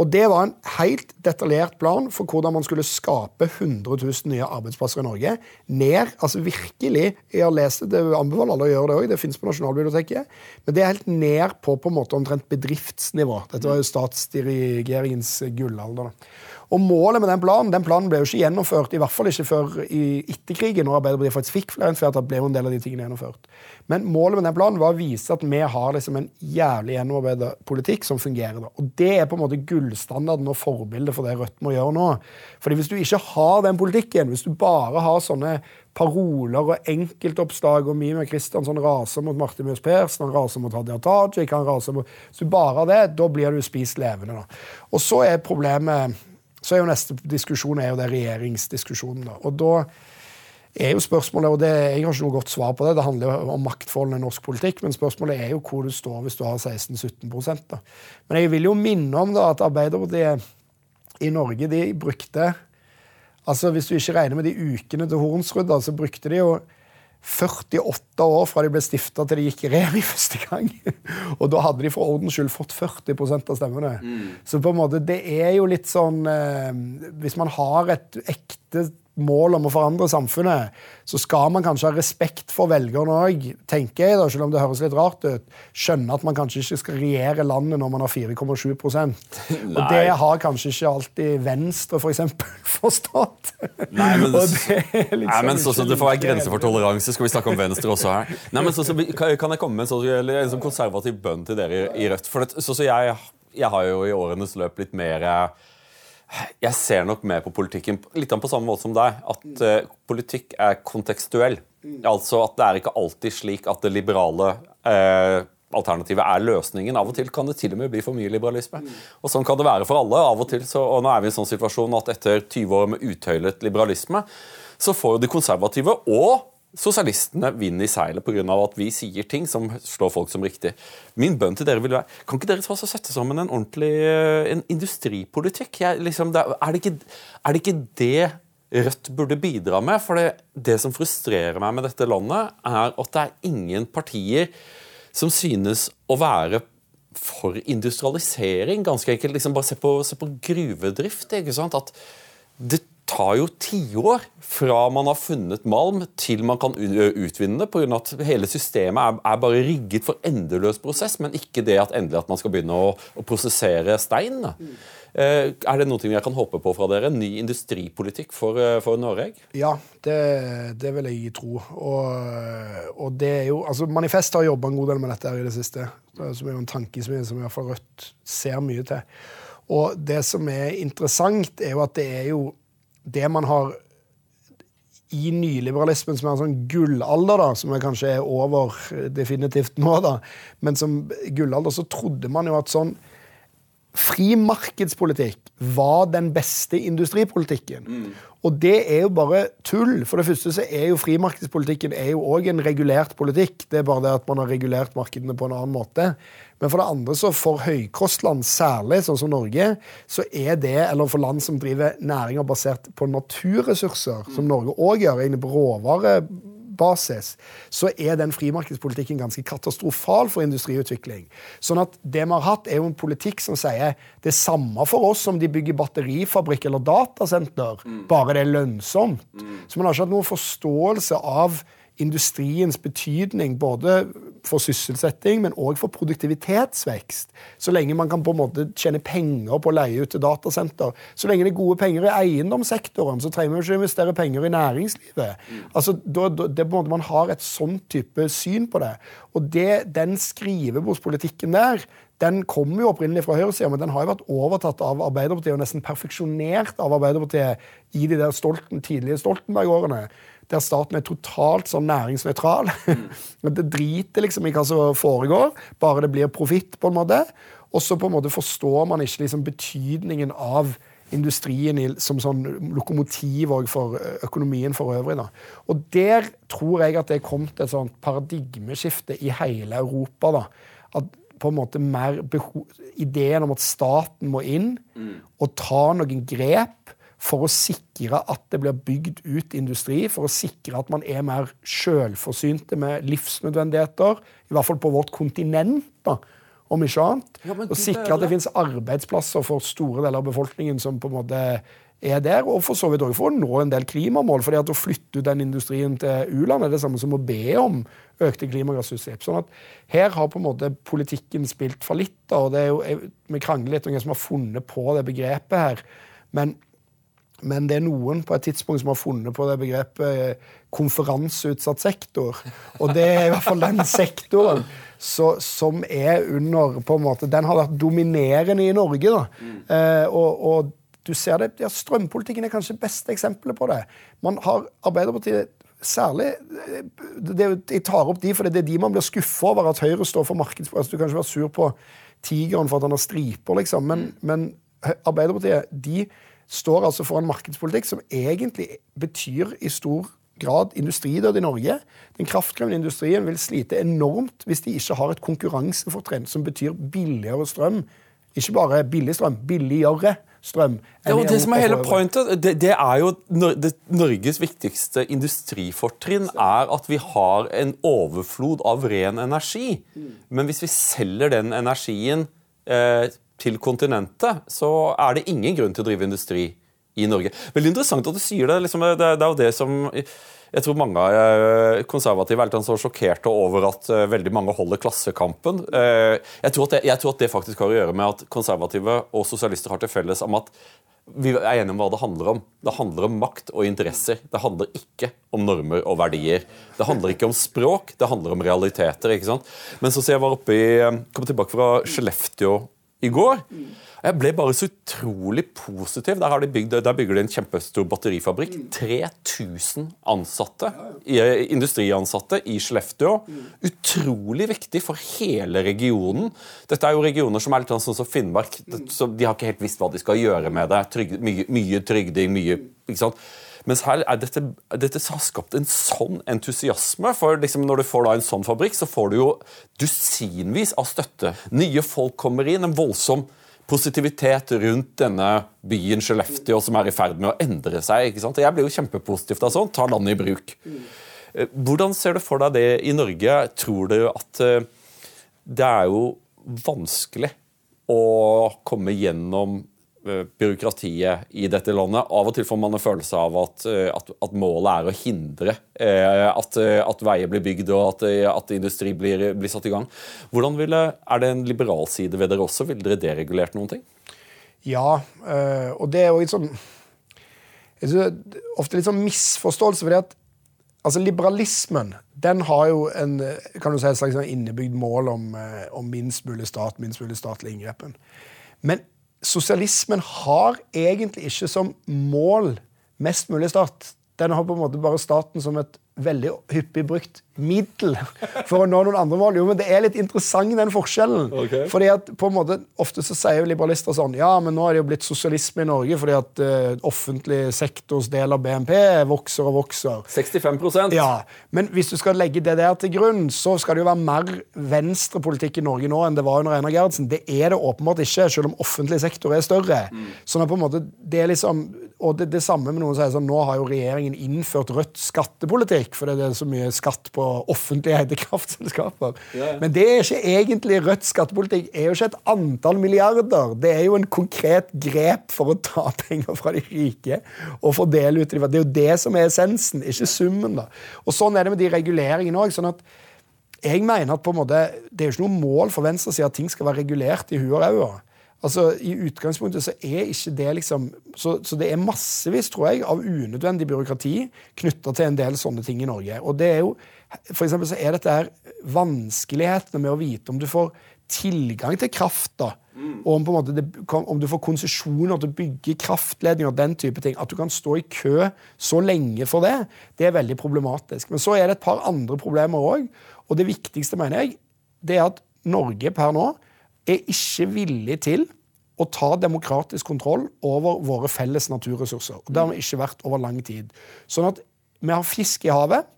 Og Det var en helt detaljert plan for hvordan man skulle skape 100 000 nye arbeidsplasser i Norge. Ned, altså virkelig, Jeg har lest det, det anbefaler alle å gjøre det òg, det fins på Nasjonalbiblioteket. Men det er helt ned på på en måte omtrent bedriftsnivå. Dette var jo statsdirigeringens gullalder. da. Og målet med den planen den planen ble jo ikke gjennomført, i hvert fall ikke før i etterkrigen, når Arbeiderpartiet faktisk fikk flertall, ble jo en del av de tingene gjennomført. Men målet med den planen var å vise at vi har liksom en jævlig gjennomarbeidet politikk som fungerer. da. Og det er på en måte gullstandarden og forbildet for det Rødt må gjøre nå. Fordi hvis du ikke har den politikken, hvis du bare har sånne paroler og enkeltoppslag og Mime Kristiansson raser mot Martin Mjøs Persen, han raser mot Hadia Tajik han raser mot... Hvis du bare har det, da blir du spist levende. da. Og så er problemet så er jo neste diskusjon er jo det regjeringsdiskusjonen. da. Og da er jo spørsmålet, og det, Jeg har ikke noe godt svar på det, det handler jo om maktforholdene i norsk politikk, men spørsmålet er jo hvor du står hvis du har 16-17 da. Men jeg vil jo minne om da at Arbeiderpartiet i Norge de brukte altså Hvis du ikke regner med de ukene til Hornsrud, så brukte de jo 48 år fra de ble stifta til de gikk i regjering første gang. Og da hadde de for ordens skyld fått 40 av stemmene. Mm. Så på en måte, det er jo litt sånn eh, Hvis man har et ekte mål om å forandre samfunnet, så skal man kanskje ha respekt for velgerne òg, tenker jeg, da, selv om det høres litt rart ut. Skjønne at man kanskje ikke skal regjere landet når man har 4,7% Og det har kanskje ikke alltid Venstre, for eksempel, forstått. Nei, men, liksom nei, men så, så det får være grenser for toleranse. Skal vi snakke om Venstre også her? Nei, men så, så Kan jeg komme med en, så, en sånn konservativ bønn til dere i Rødt? For det, så, så jeg, jeg har jo i årenes løp litt mer jeg ser nok mer på politikken litt på samme måte som deg. At uh, politikk er kontekstuell. Altså at det er ikke alltid slik at det liberale uh, alternativet er løsningen. Av og til kan det til og med bli for mye liberalisme. Og Sånn kan det være for alle. av og til. Så, og nå er vi i en sånn situasjon at etter 20 år med utøylet liberalisme, så får jo de konservative og sosialistene vind i seilet pga. at vi sier ting som slår folk som riktig. Min bønn til dere vil være Kan ikke dere ta oss og sette sammen en ordentlig eh, en industripolitikk? Jeg, liksom, det, er, det ikke, er, det ikke, det Rødt burde bidra med? For det, det som frustrerer meg med dette landet, er at det er ingen partier som synes å være for industrialisering. ganske enkelt. Liksom bare se på, se på gruvedrift. ikke sant? At det tar jo tiår fra man har funnet malm til man kan utvinne det, pga. at hele systemet er, er, bare rigget for endeløs prosess, men ikke det at endelig at man skal begynne å, å prosessere stein. Mm. Eh, er det noe jeg kan håpe på fra dere? Ny industripolitikk for, eh, for Norge? Ja, det, det, vil jeg tro. Og, og, det er jo Altså, Manifest har jobba en god del med dette her i det siste. Som er jo en tankesmie som i hvert fall Rødt ser mye til. Og det som er interessant, er jo at det er jo det man har i nyliberalismen, som er en sånn gullalder, da, som er kanskje er over definitivt nå, da, men som gullalder, så trodde man jo at sånn Fri markedspolitikk var den beste industripolitikken. Mm. Og det er jo bare tull. For det første så er jo frimarkedspolitikken er jo en regulert politikk. Det er bare det at man har regulert markedene på en annen måte. Men for det andre så for høykostland, særlig sånn som Norge, så er det, eller for land som driver næringer basert på naturressurser, som Norge òg gjør, egentlig på råvarebasis, så er den frimarkedspolitikken ganske katastrofal for industriutvikling. Sånn at det vi har hatt, er jo en politikk som sier det samme for oss som de bygger batterifabrikk eller datasenter, mm. bare det er lønnsomt. Så man har ikke hatt noen forståelse av industriens betydning både for sysselsetting, men òg for produktivitetsvekst. Så lenge man kan på en måte tjene penger på å leie ut til datasenter. Så lenge det er gode penger i eiendomssektoren, så trenger man ikke investere penger i næringslivet. Mm. Altså, da, da, det på en måte Man har et sånn type syn på det. Og det, den skrivebordspolitikken der, den kommer jo opprinnelig fra høyresida, men den har jo vært overtatt av Arbeiderpartiet og nesten perfeksjonert av Arbeiderpartiet i de der Stolten, tidlige Stoltenberg-årene der staten er totalt sånn næringsnøytral. Mm. det driter liksom i hva som foregår, bare det blir profitt, på en måte. Og så på en måte forstår man ikke liksom betydningen av industrien i, som sånn lokomotiv for økonomien for øvrig. Da. Og der tror jeg at det er kommet et sånt paradigmeskifte i hele Europa. Da. At på en måte mer ideen om at staten må inn mm. og ta noen grep for å sikre at det blir bygd ut industri, for å sikre at man er mer sjølforsynte med livsnødvendigheter, i hvert fall på vårt kontinent, da, om ikke annet. Ja, og sikre at det finnes arbeidsplasser for store deler av befolkningen som på en måte er der, og for så vidt òg for å nå en del klimamål. fordi at å flytte ut den industrien til u-land er det samme som å be om økte klimagassutslipp. Sånn at her har på en måte politikken spilt fallitt. og det er jo, Vi krangler litt om hvem som har funnet på det begrepet her. men men det er noen på et tidspunkt som har funnet på det begrepet eh, konferanseutsatt sektor. Og det er i hvert fall den sektoren så, som er under på en måte, Den har vært dominerende i Norge. Mm. Eh, og, og, du ser det, ja, Strømpolitikken er kanskje beste eksempelet på det. Man har Arbeiderpartiet Særlig eh, det, Jeg tar opp de, for det er de man blir skuffa over at Høyre står for markedsplass. Altså, du kan ikke være sur på Tigeren for at han har striper, liksom, men, mm. men Arbeiderpartiet de står altså for en markedspolitikk som egentlig betyr i stor grad industridød i Norge. Den kraftkrevende industrien vil slite enormt hvis de ikke har et konkurransefortrinn som betyr billigere strøm. Ikke bare billig strøm, billigere strøm. Ja, det som er hele pointet, det, det er jo det, Norges viktigste industrifortrinn er at vi har en overflod av ren energi. Men hvis vi selger den energien eh, til kontinentet, så er det ingen grunn til å drive industri i Norge. Veldig interessant at du sier det. Liksom, det, er jo det som jeg tror mange eh, konservative er litt så sjokkerte over at eh, veldig mange holder Klassekampen. Eh, jeg tror, det, jeg tror, at det, faktisk har å gjøre med at konservative og sosialister har til felles om at vi er enige om hva det handler om. Det handler om makt og interesser. Det handler ikke om normer og verdier. Det handler ikke om språk, det handler om realiteter. ikke sant? Men så ser jeg var oppe i, kom tilbake fra Skellefteå i går. Jeg ble bare så utrolig positiv. Der, de bygd, der bygger de en kjempestor batterifabrikk. 3000 ansatte, industriansatte i Skellefteå. Utrolig viktig for hele regionen. Dette er jo regioner som er litt sånn som Finnmark. De har ikke helt visst hva de skal gjøre med det. Trygde, mye, mye trygding, mye ikke sant? Mens her er dette, dette har skapt en sånn entusiasme. For liksom når du får da en sånn fabrikk, så får du jo dusinvis av støtte. Nye folk kommer inn. En voldsom positivitet rundt denne byen Skellefteå som er i ferd med å endre seg. ikke sant? Jeg blir jo kjempepositivt av sånt. Ta landet i bruk. Eh, hvordan ser du for deg det i Norge? Tror du at eh, det er jo vanskelig å komme gjennom byråkratiet i dette landet. Av og til får man en følelse av at, eh, at, at målet er å hindre eh, at, at, veier blir bygd og at, industri blir, blir, satt i gang. Hvordan ville, Er det en liberal side ved dere også? Ville dere deregulert noen ting? Ja, og det er jo litt sånn Ofte litt sånn misforståelse. fordi at altså Liberalismen den har jo en, kan du si, et slags sånn innebygd mål om, om minst mulig stat, minst mulig statlig inngrepen. Men sosialismen har egentlig ikke som mål mest mulig stat. Den har på en måte bare staten som et veldig hyppig brukt middel for å nå noen andre mål. Jo, men det er litt interessant, den forskjellen. Okay. Fordi at på en måte, Ofte så sier liberalister sånn Ja, men nå er det jo blitt sosialisme i Norge fordi at uh, offentlig sektors del av BNP vokser og vokser. 65% Ja, Men hvis du skal legge det der til grunn, så skal det jo være mer venstrepolitikk i Norge nå enn det var under Einar Gerhardsen. Det er det åpenbart ikke, selv om offentlig sektor er større. Mm. Sånn at på en måte, det er liksom, Og det, det samme med noen som sier sånn Nå har jo regjeringen innført rødt skattepolitikk fordi det er så mye skatt på offentlig eide kraftselskaper. Ja, ja. Men det er ikke egentlig Rødt skattepolitikk. Det er jo ikke et antall milliarder. Det er jo en konkret grep for å ta penger fra de rike og fordele ut til de Det er jo det som er essensen, ikke summen. da. Og Sånn er det med de reguleringene òg. Sånn at jeg mener at på en måte, det er jo ikke noe mål for venstresida at ting skal være regulert i huet og ræva. Altså, I utgangspunktet så er ikke det liksom så, så, det er massevis, tror jeg, av unødvendig byråkrati knytta til en del sånne ting i Norge. Og det er jo for så er dette her vanskelighetene med å vite om du får tilgang til kraft. da, mm. og om, på en måte det, om du får konsesjoner til å bygge kraftledninger. den type ting, At du kan stå i kø så lenge for det, det er veldig problematisk. Men så er det et par andre problemer òg. Og det viktigste, mener jeg, det er at Norge per nå er ikke villig til å ta demokratisk kontroll over våre felles naturressurser. Og Det har vi ikke vært over lang tid. Sånn at vi har fisk i havet.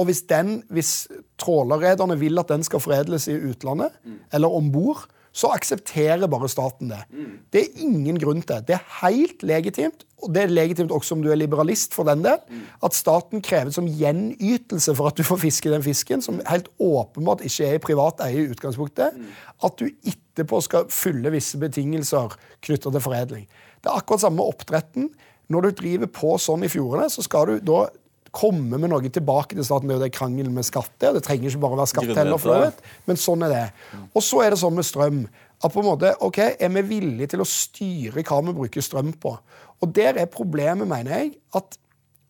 Og hvis, den, hvis trålerrederne vil at den skal foredles i utlandet, mm. eller om bord, så aksepterer bare staten det. Mm. Det er ingen grunn til. Det er helt legitimt, og det er legitimt også om du er liberalist for den del, mm. at staten krever som gjenytelse for at du får fiske den fisken, som helt åpenbart ikke er i privat eie i utgangspunktet, at du etterpå skal fylle visse betingelser knytta til foredling. Det er akkurat samme med oppdretten. Når du driver på sånn i fjordene, så skal du da komme med noe tilbake til staten. Det er jo det krangelen med skatt der. Det trenger ikke bare å være skatt heller, for det, men sånn er det. Og så er det sånn med strøm. At på en måte, ok, Er vi villige til å styre hva vi bruker strøm på? Og der er problemet, mener jeg, at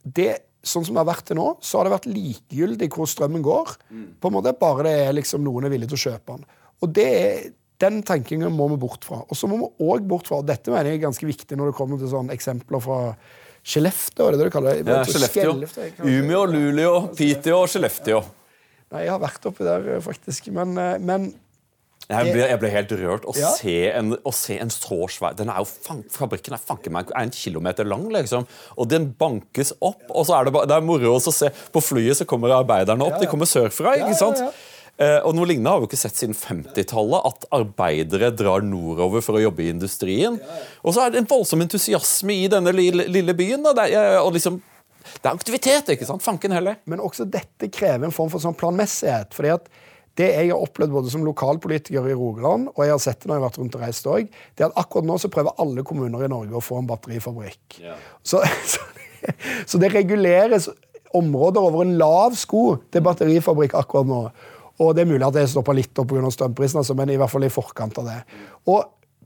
det sånn som det har vært til nå, så har det vært likegyldig hvor strømmen går. på en måte, Bare det er liksom noen er villige til å kjøpe den. Og det er, Den tenkingen må vi bort fra. Og så må vi òg bort fra og Dette mener jeg er ganske viktig når det kommer til sånne eksempler fra Skellefteå, er det det du kaller det? Ja, Skellefteå. Umeå, Luleå, Piteå og Skellefteå. Nei, jeg har vært oppi der, eh, faktisk. Men, eh, men jeg ble, jeg ble, helt rørt å, ja. se en, å, se en, så svær den er jo, Fabrikken er fanken meg en kilometer lang, liksom. Og den bankes opp. Og så er det, det er moro å se På flyet så kommer arbeiderne opp. Ja, ja. De kommer sørfra. ikke sant? Eh, og Noe lignende har vi ikke sett siden 50-tallet. At arbeidere drar nordover for å jobbe i industrien. Og så er det en voldsom entusiasme i denne lille, byen. Da. Det, er, og liksom, det er aktivitet, ikke sant? Fanken heller. Men også dette krever en form for sånn planmessighet. fordi at det jeg har opplevd både som lokalpolitiker i Rogaland og jeg har sett det når jeg har vært rundt og reist det er at akkurat nå så prøver alle kommuner i Norge å få en batterifabrikk. Ja. Så, så, så, det reguleres områder over en lav sko til batterifabrikk akkurat nå. Og det er mulig at det stoppa litt opp pga. strømprisen, altså, men i hvert fall i forkant av det. Og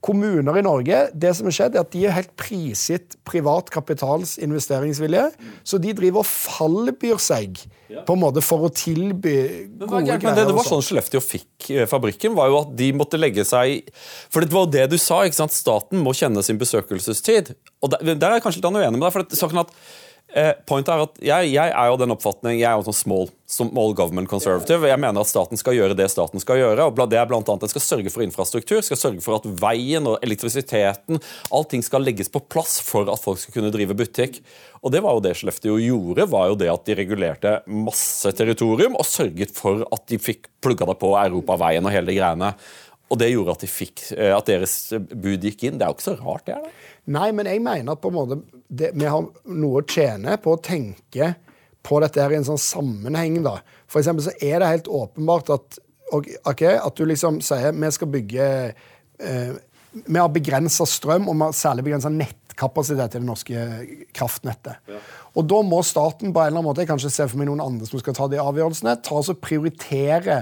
kommuner i Norge det som er skjedd er at de er helt prisgitt privat kapitals investeringsvilje. Så de driver og fallbyr seg på en måte for å tilby gode men, greier. Men det, det var sånn Skellefteå fikk eh, fabrikken, var jo at de måtte legge seg For det var jo det du sa, ikke sant? staten må kjenne sin besøkelsestid. Og der, der er jeg kanskje litt uenig med deg. for det, saken at Eh, point er at jeg, jeg, er jo den oppfatning, jeg er jo sånn small, small government conservative. Jeg mener at staten skal gjøre det staten skal gjøre. og Det er blant annet Den skal sørge for infrastruktur, skal sørge for at veien og elektrisiteten Allting skal legges på plass for at folk skal kunne drive butikk. Og Det var jo det Skellefteå gjorde, var jo det at de regulerte masse territorium og sørget for at de fikk plugga det på europaveien og hele de greiene. Og det gjorde at, de fikk, eh, at deres bud gikk inn. Det er jo ikke så rart, det? er det? Nei, men jeg mener på en måte det, vi har noe å tjene på å tenke på dette her i en sånn sammenheng. da. For eksempel så er det helt åpenbart at, okay, at du liksom sier vi skal bygge eh, vi har begrensa strøm, og vi har særlig begrensa nettkapasitet i det norske kraftnettet. Ja. Og da må staten på en eller annen måte, jeg kan ikke se for meg noen andre som skal ta de avgjørelsene, ta og prioritere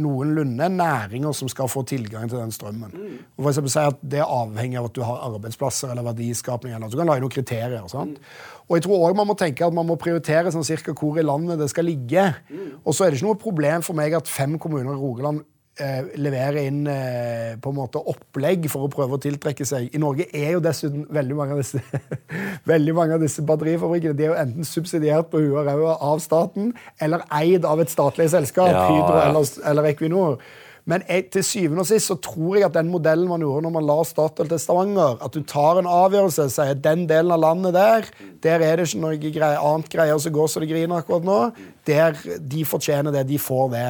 noenlunde næringer som skal få tilgang til den strømmen. Mm. Og for si at Det avhenger av at du har arbeidsplasser eller verdiskapning. eller så kan du lage noen kriterier. sant? Mm. Og jeg tror også man må tenke at man må prioritere sånn cirka hvor i landet det skal ligge. Mm. Og så er det ikke noe problem for meg at fem kommuner i Rogaland levere inn eh, på en måte opplegg for å prøve å tiltrekke seg. I Norge er jo dessuten veldig mange av disse, veldig mange av disse batterifabrikkene de er jo enten subsidiert på huet og ræva av staten eller eid av et statlig selskap, ja, Hydro eller, eller Equinor. Men jeg, til syvende og sist så tror jeg at den modellen man gjorde når man la Statoil til Stavanger, at du tar en avgjørelse og sier den delen av landet der, der er det ikke noe greier, annet greier som går så det griner akkurat nå. Der, de fortjener det. De får det.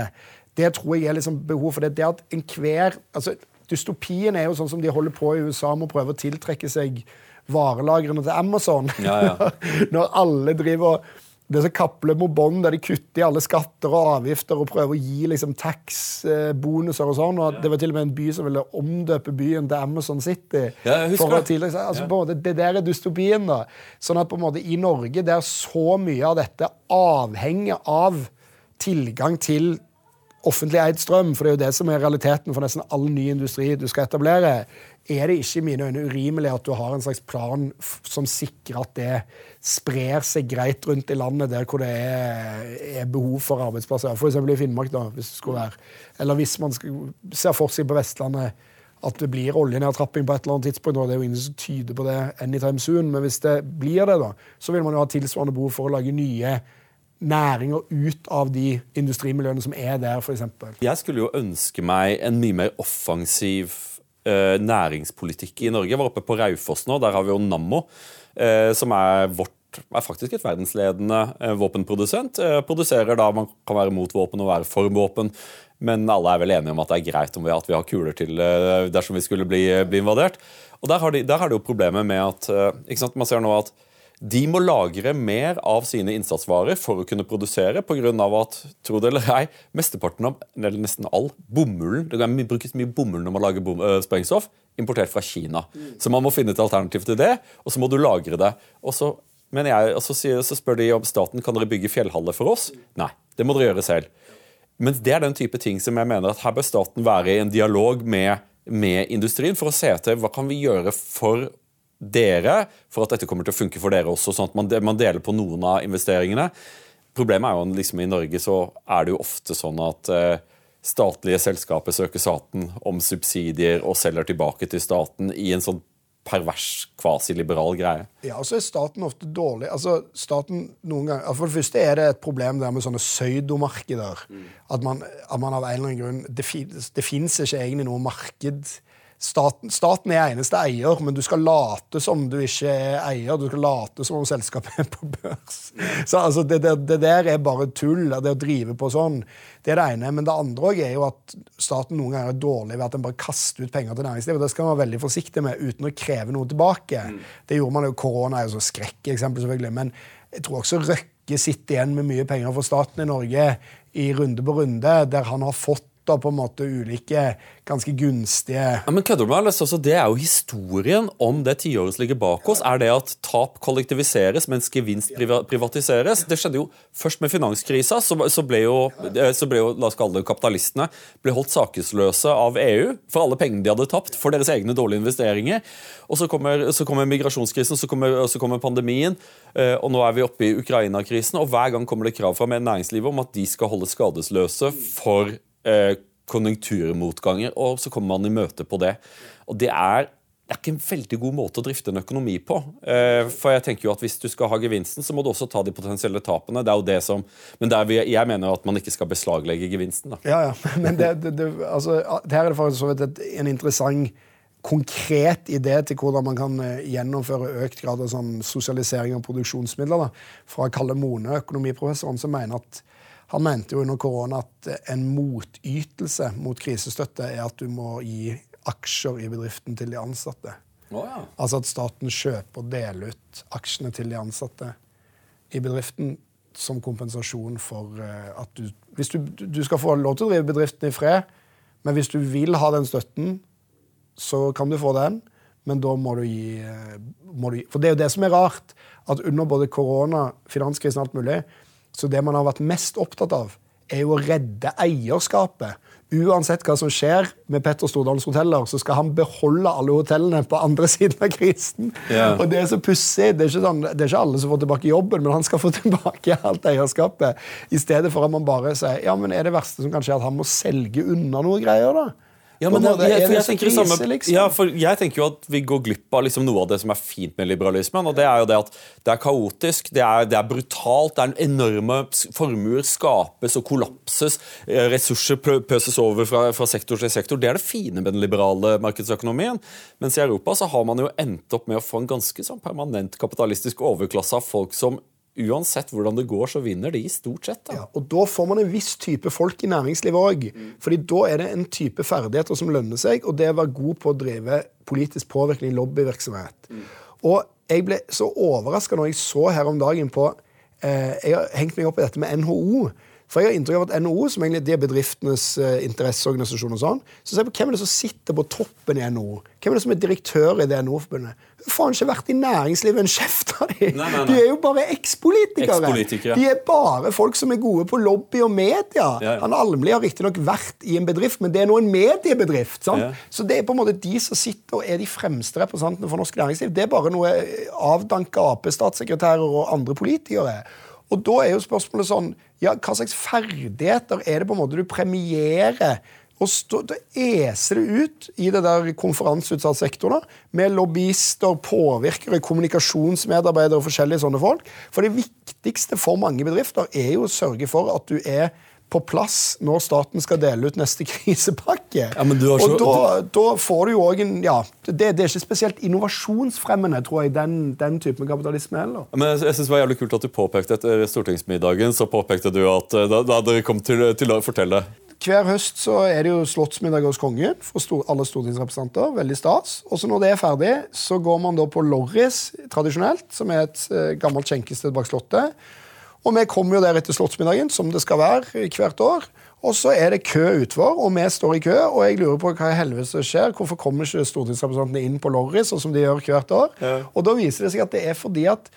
Det tror jeg er liksom behov for det. det at enhver, altså Dystopien er jo sånn som de holder på i USA med å prøve å tiltrekke seg varelagrene til Amazon. Ja, ja. Når alle driver det som kapler mot bånd, der de kutter i alle skatter og avgifter og prøver å gi liksom tax-bonuser og sånn. og Det var til og med en by som ville omdøpe byen til Amazon City. Ja, jeg husker det. Altså, måte, det der er dystopien. da. Sånn at på en måte i Norge, der så mye av dette avhenger av tilgang til offentlig eid strøm, for det er jo det som er realiteten for nesten all ny industri du skal etablere, er det ikke i mine øyne urimelig at du har en slags plan som sikrer at det sprer seg greit rundt i landet der hvor det er, er behov for arbeidsplasser. F.eks. i Finnmark, da, hvis det skulle være. Eller hvis man ser for seg på Vestlandet at det blir oljenedtrapping på et eller annet tidspunkt. og Det er jo ingen som tyder på det anytime soon, men hvis det blir det, da, så vil man jo ha tilsvarende behov for å lage nye næringer ut av de industrimiljøene som er der, f.eks. Jeg skulle jo ønske meg en mye mer offensiv eh, næringspolitikk i Norge. Jeg var oppe på Raufoss nå. Der har vi jo Nammo, eh, som er vårt er faktisk et verdensledende eh, våpenprodusent. Produserer da Man kan være mot våpen og være for våpen, men alle er vel enige om at det er greit om vi, at vi har kuler til dersom vi skulle bli, bli invadert. Og Der har de, der har de jo problemet med at sant, man ser nå at de må lagre mer av sine innsatsvarer for å kunne produsere, pga. at tro det eller ei, mesteparten av, eller nesten all bomullen Det kan brukes mye bomull når man lager bom, øh, sprengstoff, importert fra Kina. Mm. Så man må finne et alternativ til det, og så må du lagre det. Og så, jeg, og så, så spør de om staten kan dere bygge fjellhaller for oss. Nei, det må dere gjøre selv. Men det er den type ting som jeg mener at her bør staten være i en dialog med, med industrien for å se etter hva kan vi gjøre for dere for at dette kommer til å funke for dere også, sånn at man, man deler på noen av investeringene. Problemet er jo liksom i Norge så er det jo ofte sånn at eh, statlige selskaper søker staten om subsidier og selger tilbake til staten i en sånn pervers, kvasiliberal greie. Ja, og så er staten ofte dårlig. Altså, staten noen ganger, For det første er det et problem der med sånne pseudomarkeder. Mm. At, man, at man av en eller annen grunn Det, det fins ikke egentlig noe marked Staten, staten, er eneste eier, men du skal late som du ikke er eier. Du skal late som om selskapet er på børs. Så altså, det, det, det, der er bare tull, det å drive på sånn. Det er det ene. Men det andre er jo at staten noen ganger er dårlig ved at den bare kaster ut penger til næringslivet. Det skal man være veldig forsiktig med uten å kreve noe tilbake. Mm. Det gjorde man jo Korona er jo så skrekkeksempel, selvfølgelig. Men jeg tror også Røkke sitter igjen med mye penger for staten i Norge i runde på runde, der han har fått da på en måte ulike ganske gunstige ja, Men kødder du med altså, Det er jo historien om det tiåret som ligger bak oss. Er det at tap kollektiviseres mens gevinst privatiseres? Det skjedde jo først med finanskrisa. Så, så, ble, jo, så ble jo la oss kalle det kapitalistene ble holdt sakesløse av EU for alle pengene de hadde tapt for deres egne dårlige investeringer. Og så kommer, så kommer migrasjonskrisen, så kommer, så kommer pandemien, eh, og nå er vi oppe i Ukraina-krisen. Og hver gang kommer det krav fra næringslivet om at de skal holdes skadesløse for konjunkturmotganger, og så kommer man i møte på det. Og det er, det er ikke en veldig god måte å drifte en økonomi på. Eh, for jeg tenker jo at Hvis du skal ha gevinsten, så må du også ta de potensielle tapene. Det er jo det som, Men vi, jeg mener at man ikke skal beslaglegge gevinsten. Da. Ja, ja. Men det, det, det, altså, her er det faktisk en interessant konkret idé til hvordan man kan eh, gjennomføre økt grad av sånn sosialisering av produksjonsmidler. Da. Fra Kalle Mone, økonomiprofessoren, som mener at han mente jo under korona at en motytelse mot krisestøtte er at du må gi aksjer i bedriften til de ansatte. Oh, ja. Altså at staten kjøper og deler ut aksjene til de ansatte i bedriften som kompensasjon for eh, at du Hvis du, du, skal få lov til å drive bedriften i fred, men hvis du vil ha den støtten, så kan du få den, men da må du gi, eh, må du For det er jo det som er rart, at under både korona, finanskrisen og alt mulig, så det man har vært mest opptatt av, er jo å redde eierskapet. Uansett hva som skjer med Petter Stordalens hoteller, så skal han beholde alle hotellene på andre siden av krisen. Yeah. Og det er så pussig. Det, er sånn, det er ikke alle som får tilbake jobben, men han skal få tilbake alt eierskapet. I stedet for at man bare sier ja, men er det verste som kan skje, at han må selge unna noe greier, da? Ja, men det, jeg, for jeg, tenker samme, liksom? ja, jeg tenker jo at vi går glipp av liksom noe av det som er fint med liberalismen. og Det er jo det at det er kaotisk, det er, det er brutalt, det er enorme formuer skapes og kollapses. eh, Ressurser pøses over fra, fra sektor til sektor. Det er det fine med den liberale markedsøkonomien. Mens i Europa så har man jo endt opp med å få en ganske sånn permanent kapitalistisk overklasse av folk som uansett hvordan det går, så vinner de stort sett. da. Ja, og da får man en viss type folk i næringslivet òg. Fordi da er det en type ferdigheter som lønner seg, og det å være god på å drive politisk påvirkning, lobbyvirksomhet. Og jeg ble så overraska når jeg så her om dagen på eh, Jeg har hengt meg opp i dette med NHO. For jeg har inntrykk av at NHO, som egentlig er bedriftenes eh, interesseorganisasjon, og sånn, så ser jeg på hvem er det som sitter på toppen i NHO. Hvem er det som er direktør i det NHO-forbundet? Faen ikke vært i næringslivet en kjeft av dem! Nei, nei, nei. De er jo bare ekspolitikere. Ekspolitikere. De er bare folk som er gode på lobby og media. Ja, ja. Han Almli har riktignok vært i en bedrift, men det er nå en mediebedrift. Ja. Så det er på en måte de som sitter og er de fremste representantene for norsk næringsliv. Det er bare noe avdanka Ap-statssekretærer og andre politikere. Og da er jo spørsmålet sånn ja, Hva slags ferdigheter er det på en måte du premierer? Og stå, da eser det ut i det der konferanseutsatt sektor med lobbyister, påvirkere, kommunikasjonsmedarbeidere og forskjellige sånne folk. For det viktigste for mange bedrifter er jo å sørge for at du er på plass når staten skal dele ut neste krisepakke. Ja, men du har så- og da, da får du jo òg en Ja, det, det er ikke spesielt innovasjonsfremmende, tror jeg, den, den typen kapitalisme heller. Men jeg, jeg synes det var jævlig kult at du påpekte etter stortingsmiddagen så påpekte du at eh, da, da dere kom til, til å fortelle Hver høst så er det jo slottsmiddag hos kongen for stor, alle stortingsrepresentanter. Veldig stas. Og så når det er ferdig, så går man da på Lorris tradisjonelt, som er et eh, gammelt skjenkested bak Slottet. Og vi kommer jo der etter slottsmiddagen, som det skal være hvert år. Og så er det kø utfor, og vi står i kø, og jeg lurer på hva i helvete skjer. Hvorfor kommer ikke stortingsrepresentantene inn på Lorry, sånn som de gjør hvert år? Og da viser det seg at det er fordi at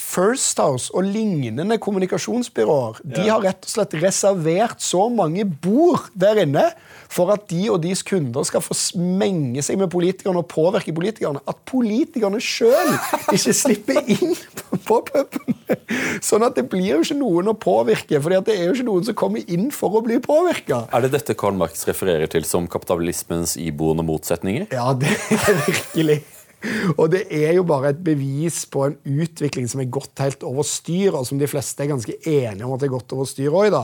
First House og lignende kommunikasjonsbyråer de har rett og slett reservert så mange bord der inne for at de og deres kunder skal få menge seg med politikerne og påvirke politikerne. At politikerne sjøl ikke slipper inn på, på puben. Sånn at det blir jo ikke noen å påvirke, for det er jo ikke noen som kommer inn for å bli påvirka. Er det dette Karl Marx refererer til som kapitalismens iboende motsetninger? Ja, det er virkelig. Og det er jo bare et bevis på en utvikling som er gått helt over styr, og som de fleste er ganske enige om at er gått over styr òg.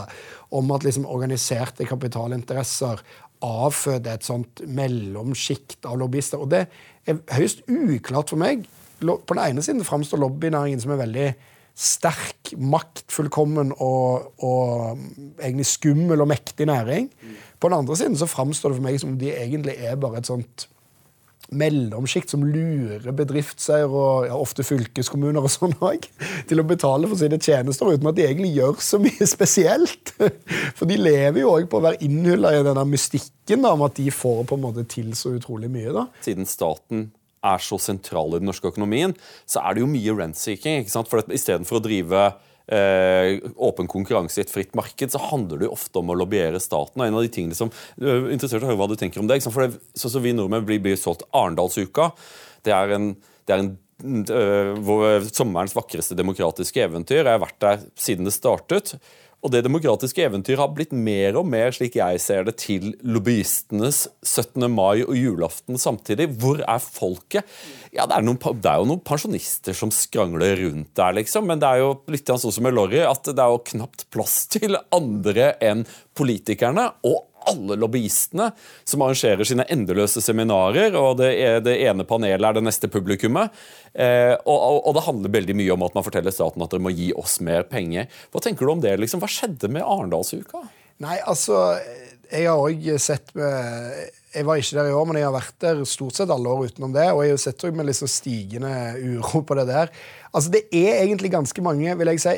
Om at liksom organiserte kapitalinteresser avføder et sånt mellomsjikt av lobbyister. Og det er høyst uklart for meg. På den ene siden framstår lobbynæringen som en veldig sterk, maktfullkommen og, og egentlig skummel og mektig næring. På den andre siden så framstår det for meg som om de egentlig er bare et sånt mellomsjikt som lurer bedriftseiere og ja, ofte fylkeskommuner og sånn til å betale for sine tjenester uten at de egentlig gjør så mye spesielt. For de lever jo òg på å være innhylla i denne mystikken da, om at de får på en måte til så utrolig mye. da. Siden staten er så sentral i den norske økonomien, så er det jo mye rent-seeking. For å drive åpen konkurranse i et fritt marked, så handler det jo ofte om å lobbyere staten. og en av de tingene som, du er Interessert å høre hva du tenker om det. For det, sånn som vi nordmenn blir, blir solgt Arendalsuka. Det er en, det er en vår, sommerens vakreste demokratiske eventyr. Jeg har vært der siden det startet. Og det demokratiske eventyret har blitt mer og mer, slik jeg ser det, til lobbyistenes 17. mai og julaften samtidig. Hvor er folket? Ja, det er, noen, det er jo noen pensjonister som skrangler rundt der, liksom. Men det er jo litt sånn som med Lorry, at det er jo knapt plass til andre enn politikerne. og alle lobbyistene som arrangerer sine endeløse seminarer, og det, er, det ene panelet er det neste publikummet. Eh, og, og, og det handler veldig mye om at man forteller staten at dere må gi oss mer penger. Hva tenker du om det? liksom? Hva skjedde med Arendalsuka? Nei, altså Jeg har òg sett med Jeg var ikke der i år, men jeg har vært der stort sett alle år utenom det. Og jeg har sett med liksom stigende uro på det der. Altså, Det er egentlig ganske mange, vil jeg si,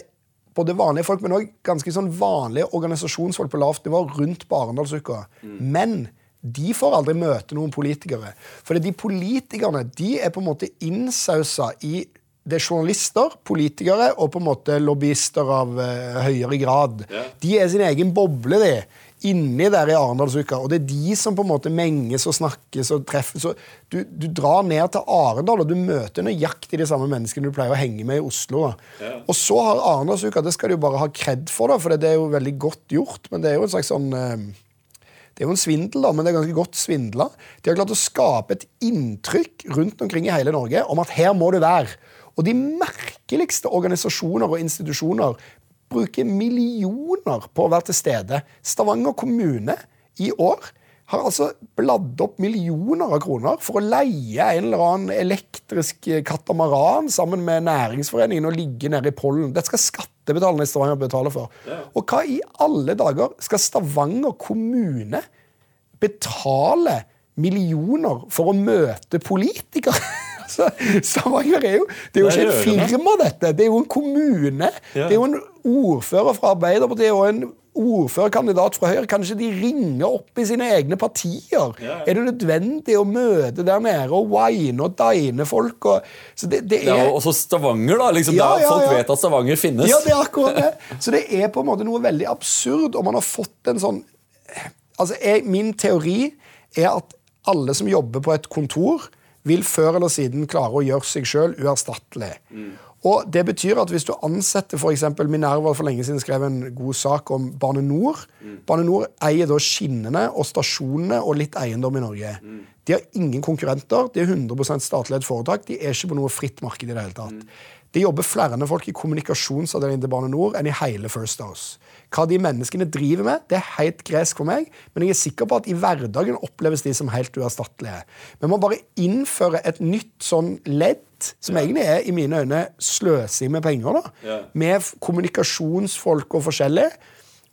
både vanlige folk, men òg ganske sånn vanlige organisasjonsfolk på lavt nivå rundt på Arendalsuka. Men de får aldri møte noen politikere. For de politikerne de er på en måte innsausa i det er journalister, politikere og på en måte lobbyister av uh, høyere grad. Yeah. De er sin egen boble, de inni der i Arendalsuka. Og det er de som på en måte menges og snakkes og treffes. Du, du, drar ned til Arendal, og du møter nøyaktig de samme menneskene du pleier å henge med i Oslo. Ja. Og så har Arendalsuka Det skal de jo bare ha kred for, da, for det er jo veldig godt gjort. Men det er jo en slags sånn eh, det er jo en svindel, da, men det er ganske godt svindla. De har klart å skape et inntrykk rundt omkring i hele Norge om at her må du være. Og de merkeligste organisasjoner og institusjoner bruker millioner på å være til stede. Stavanger kommune i år har altså bladd opp millioner av kroner for å leie en eller annen elektrisk katamaran sammen med næringsforeningen og ligge nede i pollen. Dette skal skattebetalerne i Stavanger betale for. Og hva i alle dager skal Stavanger kommune betale millioner for å møte politikere? Så Stavanger er jo Det er jo ikke et firma, dette. Det er jo en kommune. Ja. Det er jo en ordfører fra Arbeiderpartiet og en ordførerkandidat fra Høyre. Kanskje de ringer opp i sine egne partier? Ja. Er det nødvendig å møte der nede og wine og dine folk? Og, så det, det er... Ja, også Stavanger, da. Liksom, ja, ja, folk vet at Stavanger finnes. Ja, det er akkurat det. Så det er på en måte noe veldig absurd, og man har fått en sånn Altså, jeg, Min teori er at alle som jobber på et kontor, vil før eller siden klare å gjøre seg sjøl uerstattelig. Mm. Og Det betyr at hvis du ansetter f.eks. Minerva for lenge siden skrev en god sak om Bane NOR mm. Bane NOR eier da skinnene og stasjonene og litt eiendom i Norge. Mm. De har ingen konkurrenter, de er 100% statlig foretak. De er ikke på noe fritt marked i det hele tatt. Mm. Det jobber flere folk i kommunikasjonsavdelingen til Bane NOR enn i hele First House. Hva de menneskene driver med, det er helt gresk for meg, men jeg er sikker på at i hverdagen oppleves de som helt uerstattelige. Vi må bare innføre et nytt sånn ledd, som ja. egentlig er i mine øyne sløsing med penger, da, ja. med kommunikasjonsfolk og forskjellig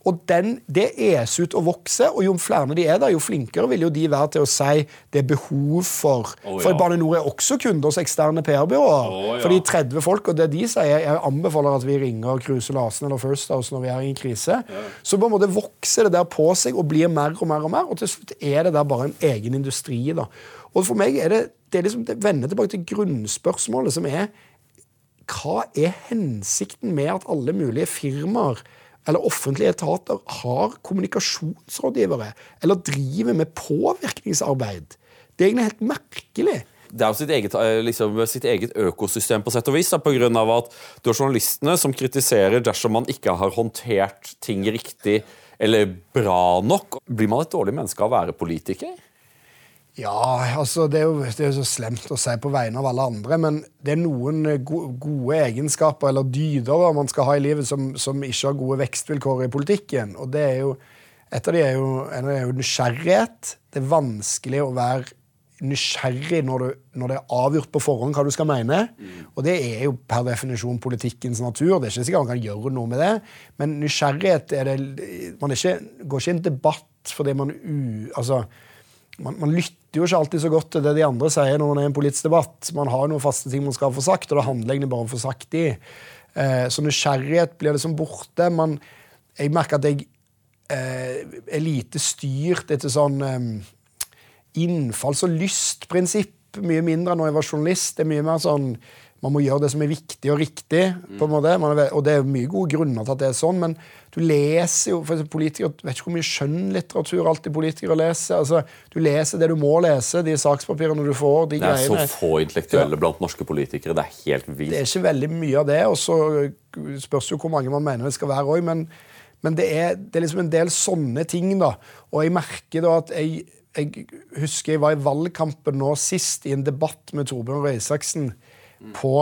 og den, det eser ut og vokser, og jo flere de er der, jo flinkere vil jo de være til å si det er behov for. Oh, ja. For Bane NOR er også kunde hos eksterne PR-byråer. Oh, ja. For de 30 folk, og det de sier, jeg anbefaler at vi ringer Kruse Larsen eller First House når vi er i en krise. Ja. Så på en måte vokser det der på seg og blir mer og mer og mer, og til slutt er det der bare en egen industri. da. Og for meg er det, det er liksom, det vender tilbake til grunnspørsmålet, som er hva er hensikten med at alle mulige firmaer eller offentlige etater har kommunikasjonsrådgivere eller driver med påvirkningsarbeid. Det er egentlig helt merkelig. Det er jo sitt eget, eh, liksom, sitt eget, økosystem på sett og vis, pga. at du har journalistene som kritiserer dersom man ikke har håndtert ting riktig eller bra nok. Blir man et dårlig menneske av å være politiker? Ja, altså det er jo det er så slemt å si på vegne av alle andre, men det er noen eh, gode egenskaper eller dyder man skal ha i livet som, som, ikke har gode vekstvilkår i politikken. Og det er jo, Et av de er jo, er jo nysgjerrighet. Det er vanskelig å være nysgjerrig når, du, når, det er avgjort på forhånd hva du skal mene. Og det er jo per definisjon politikkens natur. Det er ikke sikkert man kan gjøre noe med det. Men nysgjerrighet er det Man er ikke, går ikke i en debatt fordi man u... Altså, man, man, lytter jo ikke alltid så godt til det de andre sier når man er i en politisk debatt. Man har noen faste ting man skal få sagt, og det handler egentlig bare om å få sagt de. Eh, så nysgjerrighet blir liksom borte. Man, jeg merker at jeg eh, er lite styrt etter sånn eh, innfalls- og lystprinsipp. Mye mindre enn når jeg var journalist. Det er mye mer sånn man må gjøre det som er viktig og riktig. på en måte. Er, og det er mye gode grunner til at det er sånn, men du leser jo for politikere, vet ikke hvor mye skjønnlitteratur alltid politikere leser. altså, Du leser det du må lese, de sakspapirene du får. de greiene. Det er greiene. så få intellektuelle blant norske politikere. Det er helt vilt. Det er ikke veldig mye av det, og så spørs jo hvor mange man mener det skal være òg. Men, men det, er, det, er, liksom en del sånne ting, da. Og jeg merker da at jeg, jeg husker jeg var i valgkampen nå sist i en debatt med Torbjørn Røe Isaksen på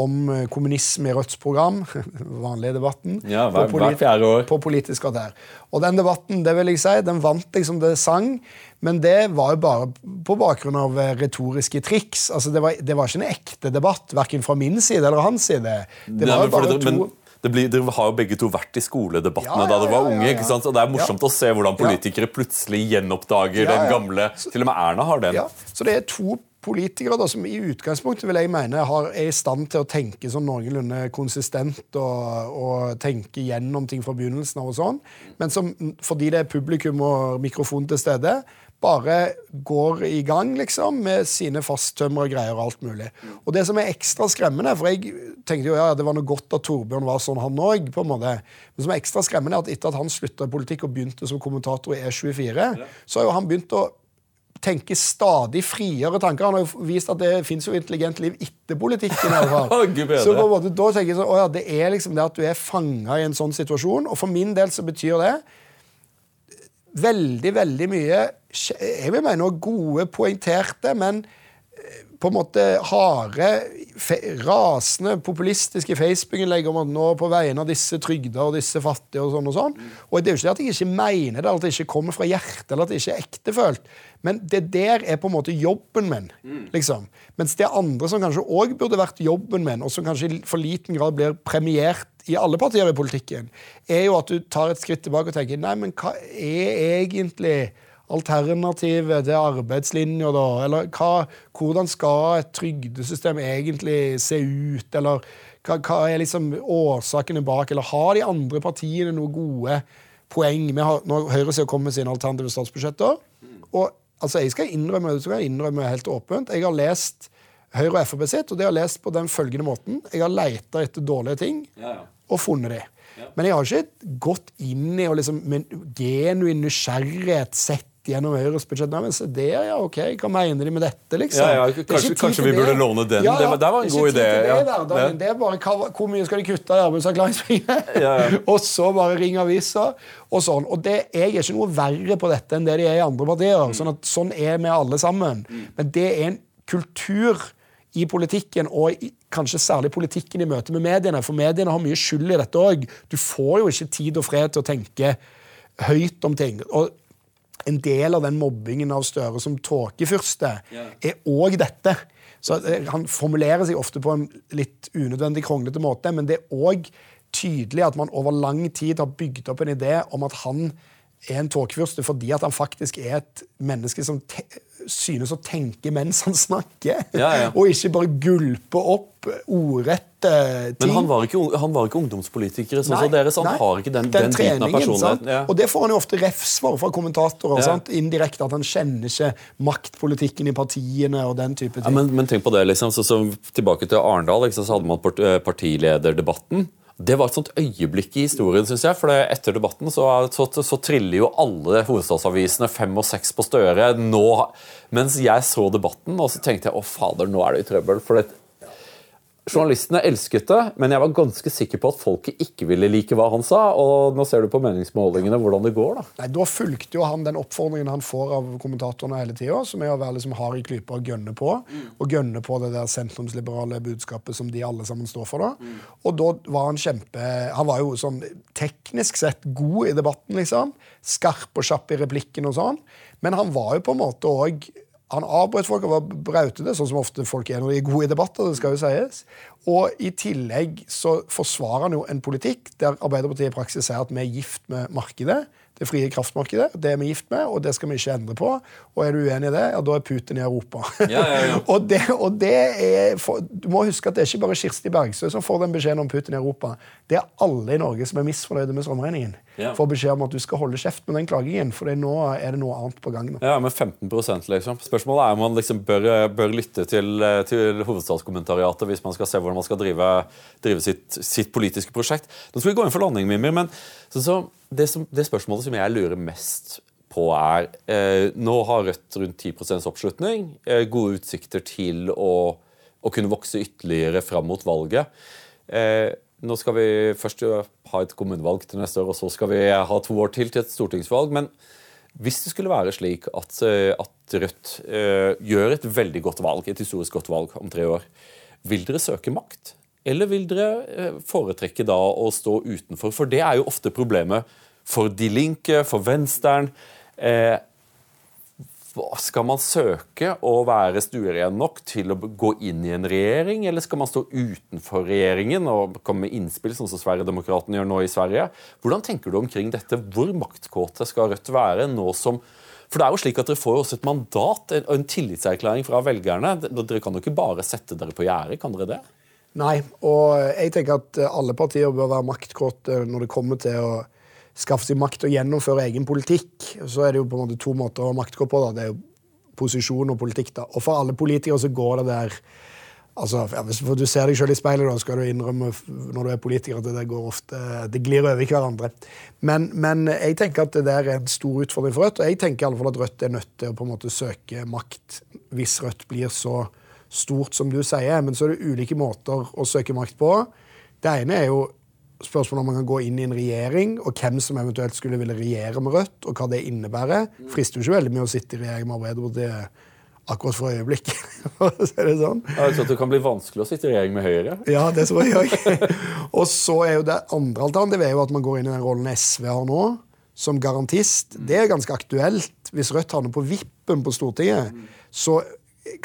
om eh, kommunisme i Rødts program. vanlige debatten. Ja, hver, på, polit år. på Politisk kvarter. Og den debatten det vil jeg si, den vant jeg som det sang, men det var jo bare på bakgrunn av eh, retoriske triks. Altså, det, var, det var ikke en ekte debatt, verken fra min side eller hans side. Det var jo bare to... Men blir, dere har jo begge to vært i skoledebattene ja, ja, da dere var unge. ikke sant? Og Det er morsomt å se hvordan politikere plutselig gjenoppdager den gamle Til og med Erna har den. Så det er to politikere da, som i utgangspunktet vil jeg mene har, er i stand til å tenke sånn noenlunde konsistent og, og, tenke gjennom ting fra begynnelsen av og sånn, men som fordi det er publikum og mikrofon til stede, bare går i gang liksom, med sine fasttømmer og greier og alt mulig. Og det som er ekstra skremmende, for jeg tenkte jo ja, det var noe godt at Torbjørn var sånn, han òg, på en måte. Men som er ekstra skremmende, er at etter at han slutta i politikk og begynte som kommentator i E24, så har jo han begynt å tenke stadig friere tanker. Han har jo vist at det fins intelligent liv etter politikken. Så på en måte, da tenker jeg sånn, ja, det er liksom det at du er fanga i en sånn situasjon. Og for min del så betyr det veldig, veldig mye Jeg vil mene gode, poengterte, men eh, på en måte harde, rasende, populistiske Facebook-innlegg om at nå på vegne av disse trygda og disse fattige og sånn og sånn. Og det er jo ikke det at jeg ikke mener det, eller at det ikke kommer fra hjertet, eller at det ikke er ektefølt. Men det der er på en måte jobben min. liksom. Mens det andre som kanskje òg burde vært jobben min, og som kanskje i for liten grad blir premiert i alle partier i politikken, er jo at du tar et skritt tilbake og tenker nei, men hva er egentlig alternativet til arbeidslinja, da? Eller hva, hvordan skal et trygdesystem egentlig se ut? Eller hva, hva er liksom årsakene bak? Eller har de andre partiene noen gode poeng? Vi har, når Høyresida kommer med sine alternative statsbudsjetter og altså Jeg skal innrømme, jeg skal jeg innrømme helt åpent. Jeg har lest Høyre og Frp sitt, og det har jeg lest på den følgende måten. Jeg har leita etter dårlige ting Ja, ja. og funnet de. Men jeg har ikke gått inn i og liksom genuin nysgjerrighet sett gjennom Høyres se der, ja, ok, Hva mener de med dette, liksom? Ja, ja, Det kanskje- kanskje vi burde det. låne den. Det var- det var en det god idé. Det. Ja. det er bare hva, hvor mye skal de kutte i arbeidsavklaringspenger? Ja, ja. og så bare ringe aviser og sånn. Og det, jeg er ikke noe verre på dette enn det de er i andre partier. Mm. Sånn, at, sånn er vi alle sammen. Men det er en kultur i politikken, og i, kanskje særlig politikken i møte med mediene. For mediene har mye skyld i dette òg. Du får jo ikke tid og fred til å tenke høyt om ting. Og en del av den mobbingen av Støre som tåkefyrste Ja. er òg dette. Så eh, Han formulerer seg ofte på en litt unødvendig kronglete måte, men det er òg tydelig at man over lang tid har bygd opp en idé om at han er en tåkefyrste fordi at han faktisk er et menneske som synes å tenke mens han snakker, Ja, ja. og ikke bare gulpe opp ordrette ting. Men han var ikke, han var ikke ungdomspolitiker, sånn som dere, så han nei. har ikke den, den, biten av personligheten. Ja. Og det får han jo ofte refs for fra kommentatorer. Sant? Indirekte at han kjenner ikke maktpolitikken i partiene og den type ting. Ja, men, men tenk på det, liksom. Så, så, tilbake til Arendal, liksom, så hadde man part, eh, partilederdebatten. Det var et sånt øyeblikk i historien, synes jeg. For etter debatten så, så, så triller jo alle hovedstadsavisene fem og seks på Støre. Nå, mens jeg så debatten, og så tenkte jeg å fader, nå er det i trøbbel. For det, Journalistene elsket det, men jeg var ganske sikker på at folket ikke ville like hva han sa. Og nå ser du på meningsmålingene hvordan det går. da. Nei, Da fulgte jo han den oppfordringen han får av kommentatorene hele tida, som er å være liksom hard i klypa og gønne på. Og gønne på det der sentrumsliberale budskapet som de alle sammen står for. da. Og da var han kjempe Han var jo sånn teknisk sett god i debatten, liksom. Skarp og kjapp i replikken og sånn. Men han var jo på en måte òg han avbrøt folk og var brautende, sånn som ofte folk er når de er gode i debatter. det skal jo sies. Og i tillegg så forsvarer han jo en politikk der Arbeiderpartiet i praksis sier at vi er gift med markedet. Det frie kraftmarkedet. Det er vi gift med, og det skal vi ikke endre på. Og er du uenig i det, ja, da er Putin i Europa. Ja, ja, ja. og det, og det er for, Du må huske at det er ikke bare Kirsti Bergstø som får den beskjeden om Putin i Europa. Det er alle i Norge som er misfornøyde med strømregningen. Får beskjed om at du skal holde kjeft med den klagingen, for det nå er det noe annet på gang. nå. Ja, men 15% liksom. Spørsmålet er om man liksom bør, bør lytte til, til hovedstadskommentariatet hvis man skal se hvordan man skal drive, drive sitt, sitt politiske prosjekt. Nå skal vi gå inn for landing, Mimir, men så, så, det, som, det spørsmålet som jeg lurer mest på, er eh, Nå har Rødt rundt 10 oppslutning. Eh, gode utsikter til å, å kunne vokse ytterligere fram mot valget. Eh, nå skal vi først ha et kommunevalg til neste år, og så skal vi ha to år til til et stortingsvalg. Men hvis det skulle være slik at, eh, at Rødt eh, gjør et veldig godt valg, et historisk godt valg om tre år, vil dere søke makt? Eller vil dere eh, foretrekke da å stå utenfor? For det er jo ofte problemet for De Linke, for Venstern. Eh, skal man søke å være stueren nok til å gå inn i en regjering, eller skal man stå utenfor regjeringen og komme med innspill, sånn som Sverigedemokraterna gjør nå i Sverige? Hvordan tenker du omkring dette? Hvor maktkåte skal Rødt være nå som For det er jo slik at dere får jo også et mandat en- og en tillitserklæring fra velgerne. Dere kan jo ikke bare sette dere på gjerdet, kan dere det? Nei, og jeg tenker at alle partier bør være maktkåte når det kommer til å skaffe seg makt og gjennomføre egen politikk. Så er det jo på en måte to måter å ha maktkåt på. da. Det er jo posisjon og politikk. da. Og for alle politikere så går det der altså, Hvis du ser deg selv i speilet, da, skal du innrømme når du er politiker at det går ofte, det glir over i hverandre. Men, men, jeg tenker at det der er en stor utfordring for Rødt. Og jeg tenker i alle fall at Rødt er nødt til å på en måte søke makt hvis Rødt blir så stort som du sier. Men så er det ulike måter å søke makt på. Det ene er jo spørsmålet om man kan gå inn i en regjering, og hvem som eventuelt skulle ville regjere med Rødt, og hva det innebærer. Frister jo ikke veldig mye å sitte i regjering med Arbeiderpartiet akkurat for øyeblikket. så er det sånn. Tror Det kan bli vanskelig å sitte i regjering med Høyre? Ja, det tror jeg òg. og så er jo det andre alternativet er jo at man går inn i den rollen SV har nå, som garantist. Det er ganske aktuelt. Hvis Rødt havner på vippen på Stortinget, så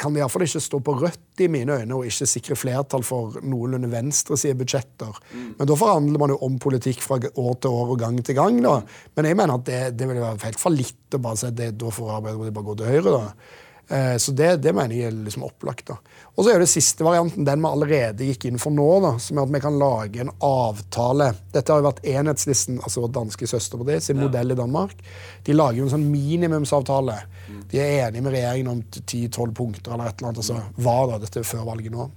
kan det iallfall ikke stå på rødt i mine øyne og ikke sikre flertall for noenlunde venstresidebudsjetter. Mm. Men da forhandler man jo om politikk fra år til år og gang til gang. da. Men jeg mener at det, det vil være helt fallitt å bare si at det, da får Arbeiderpartiet bare gå til høyre. da. Eh, så det, det, mener jeg er liksom opplagt. da. Og så er det siste varianten, den vi allerede gikk inn for nå, da, som er at vi kan lage en avtale. Dette har jo vært Enhetslisten, altså vår danske søsterparti, sin ja. modell i Danmark. De lager jo en sånn minimumsavtale. Mm. De er enige med regjeringen om 10-12 punkter eller et eller annet. altså Var da dette før valget nå?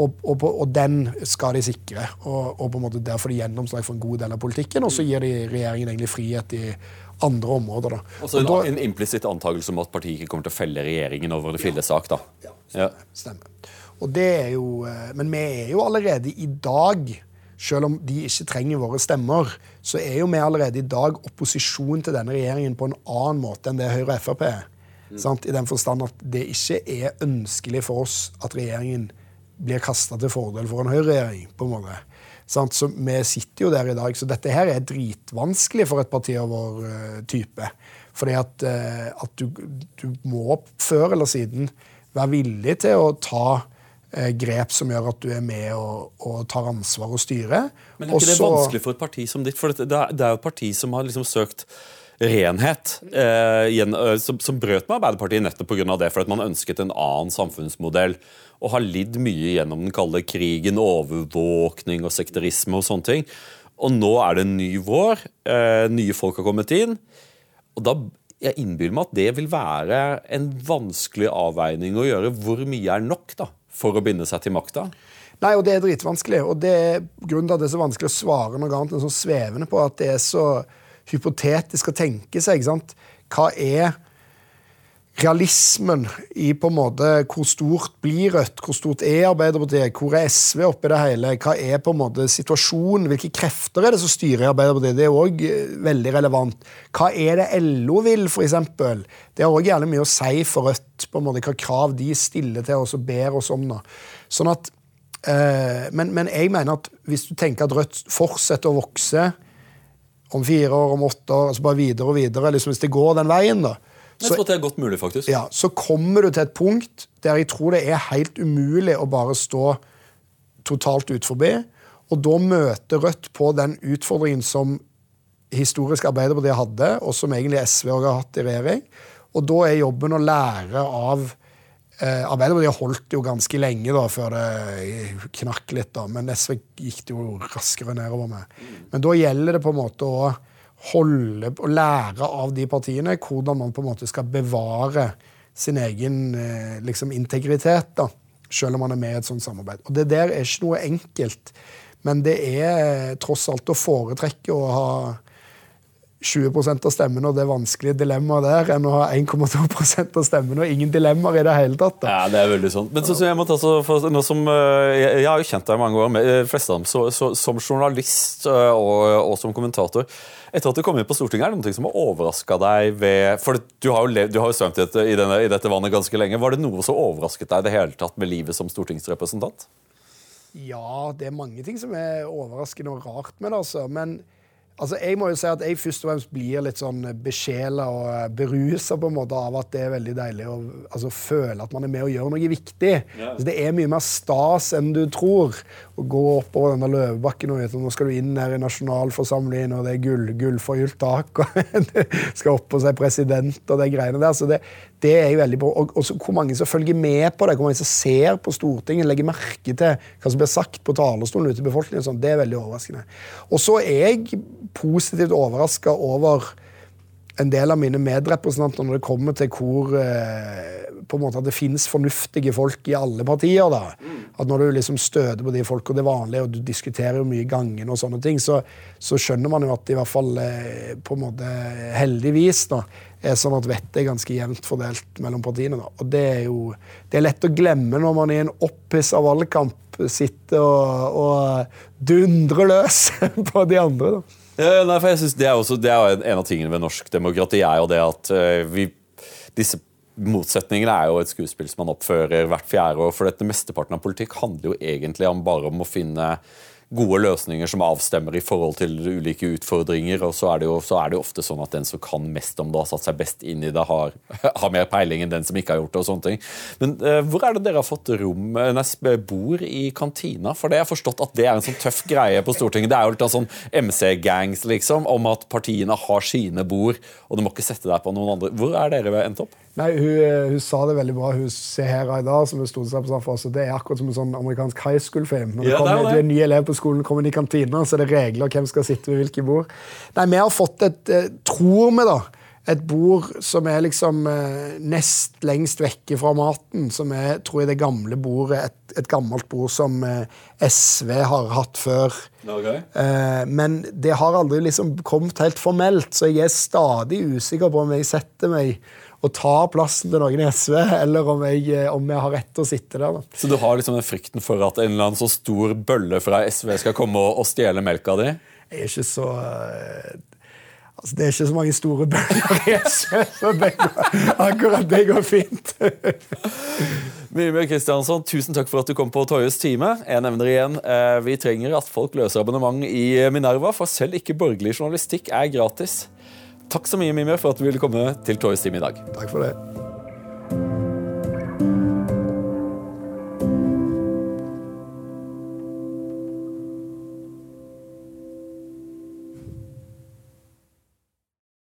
Og, og, og, den skal de sikre. Og, og på en måte der får de gjennomslag for en god del av politikken. Og så gir de regjeringen egentlig frihet i andre områder. da. Altså en, da, en implisitt antakelse om at partiet ikke kommer til å felle regjeringen over en ja, fillesak? da. Ja, stemmer. Ja. stemmer. Og det er jo, eh, Men vi er jo allerede i dag selv om de ikke trenger våre stemmer, så er jo vi allerede i dag opposisjon til denne regjeringen på en annen måte enn det Høyre og Frp er. Mm. I den forstand at det ikke er ønskelig for oss at regjeringen blir kasta til fordel for en høyreregjering. på en måte. Sant? Så Vi sitter jo der i dag, så dette her er dritvanskelig for et parti av vår uh, type. Fordi at, uh, at du, du, må før eller siden være villig til å ta uh, grep som gjør at du er med og, og tar ansvar og styrer. Men er ikke Også, det vanskelig for et parti som ditt? For det, det er jo et parti som har liksom søkt renhet, som, som, brøt med Arbeiderpartiet nettopp pga. det, for at man ønsket en annen samfunnsmodell og har lidd mye gjennom den kalde krigen, overvåkning og sekterisme og sånne ting. Og nå er det en ny vår. Eh, nye folk har kommet inn. Og da jeg innbiller meg at det vil være en vanskelig avveining å gjøre. Hvor mye er nok da, for å binde seg til makta? Nei, og det er dritvanskelig. Og det er grunnen til at det er så vanskelig å svare noe annet enn sånn svevende på at det er så hypotetisk å tenke seg. ikke sant? Hva er realismen i på en måte hvor stort blir Rødt, hvor stort er Arbeiderpartiet, hvor er SV oppi det hele, hva er på en måte situasjonen, hvilke krefter er det som styrer Arbeiderpartiet, det er òg eh, veldig relevant. Hva er det LO vil, f.eks.? Det har òg gjerne mye å si for Rødt, på en måte hva krav de stiller til oss og ber oss om. Da. Sånn at, eh, men, men jeg mener at hvis du tenker at Rødt fortsetter å vokse om fire år, om åtte år, altså bare videre og videre, liksom hvis det går den veien, da, jeg tror det er godt mulig, faktisk. Ja, Så kommer du til et punkt der jeg tror det er helt umulig å bare stå totalt ut forbi. Og da møter Rødt på den utfordringen som historisk Arbeiderpartiet hadde, og som egentlig SV også har hatt i regjering. Og da er jobben å lære av eh, Arbeiderpartiet holdt jo ganske lenge da, før det knakk litt, da, men SV gikk det jo raskere nedover med. Men da gjelder det på en måte å holde og lære av de partiene hvordan man på en måte skal bevare sin egen eh, liksom, integritet, da, selv om man er med i et sånt samarbeid. Og Det der er ikke noe enkelt, men det er tross alt å foretrekke å ha 20% av stemmene og det vanskelige dilemmaet der, enn å ha 1,2% av stemmene og ingen dilemmaer i det hele tatt. Da. Ja, det er veldig sånn. Men så, så jeg måtte altså, for, som, eh, jeg, har jo kjent deg mange år, med, eh, fleste av dem, så, så, som journalist eh, og, og, som kommentator. Etter at du kom inn på Stortinget, er det noe som har overraska deg ved For du har jo, levd, du har jo svømt i, dette, i, denne, i dette vannet ganske lenge. Var det noe som overrasket deg i det hele tatt med livet som stortingsrepresentant? Ja, det er mange ting som er overraskende og rart med det. altså. Men Altså, jeg må jo si at jeg først og fremst blir litt sånn besjela og eh, berusa av at det er veldig deilig å altså, føle at man er med og gjør noe viktig. Ja. Så det er mye mer stas enn du tror å gå oppover denne løvebakken og vite nå skal du inn her i nasjonalforsamlingen, og det er gull, gullforgylt tak, og du skal opp og se president og de greiene der. Så det, det er jo veldig bra. Og, og så, hvor mange som følger med på det, hvor mange som ser på Stortinget, legger merke til hva som blir sagt på talerstolen ute i befolkningen, sånn, det er veldig overraskende. Og så er jeg positivt overraska over en del av mine medrepresentanter når det kommer til hvor eh, på en måte at det finnes fornuftige folk i alle partier. da. At Når du liksom støter på de folka det vanlige, og du diskuterer jo mye gangen, og sånne ting, så, så, skjønner man jo at i hvert fall eh, på en måte heldigvis da, er sånn at vettet er ganske jevnt fordelt mellom partiene. da. Og Det er jo det er lett å glemme når man i en opphissa valgkamp sitter og, og dundrer løs på de andre. da. Ja, nei, for jeg synes det er, også, det er En av tingene ved norsk demokrati er jo det at uh, vi, disse motsetningene er jo et skuespill som man oppfører hvert fjerde år. For dette mesteparten av politikk handler jo egentlig om bare om å finne gode løsninger som avstemmer i forhold til ulike utfordringer. og så er, det jo, så er det jo ofte sånn at den som kan mest om det, har satt seg best inn i det, har, har mer peiling enn den som ikke har gjort det. og sånne ting. Men eh, hvor er det dere har fått rom, eh, nei, bord i kantina? For det jeg har forstått at det er en sånn tøff greie på Stortinget. Det er jo litt av sånn MC-gangs, liksom, om at partiene har sine bord, og du må ikke sette deg på noen andre. Hvor er dere endt opp? Nei, hun, eh, hun, sa det veldig bra. Hun ser her i dag, som er stortingsrepresentant for oss. Det er akkurat som en sånn amerikansk high school-film. Når ja, kommer, du er ny elev på skolen, kommer i kantina, så er det regler hvem skal sitte ved hvilke bord. Nei, vi har fått et, eh, tror vi, da, et bord som er liksom eh, nest lengst vekke fra maten. Som er, tror jeg, det gamle bordet. Et, et gammelt bord som SV har hatt før. Okay. men det har aldri liksom kommet helt formelt, så jeg er stadig usikker på om jeg setter meg å ta plassen til noen i SV, eller om jeg, eh, om jeg har rett til å sitte der. Da. Så du har liksom den frykten for at en eller annen så stor bølle fra SV skal komme og, og stjele melka di? Jeg er ikke så uh, altså Det er ikke så mange store bøller i SV, så det går, akkurat det går fint. Mimir Kristiansson, tusen takk for at du kom på Toyes time. Jeg nevner igjen, uh, Vi trenger at folk løser abonnement i Minerva, for selv ikke borgerlig journalistikk er gratis. Takk så mye, Mimir, for at du ville komme til Toys Team i dag. Takk for det.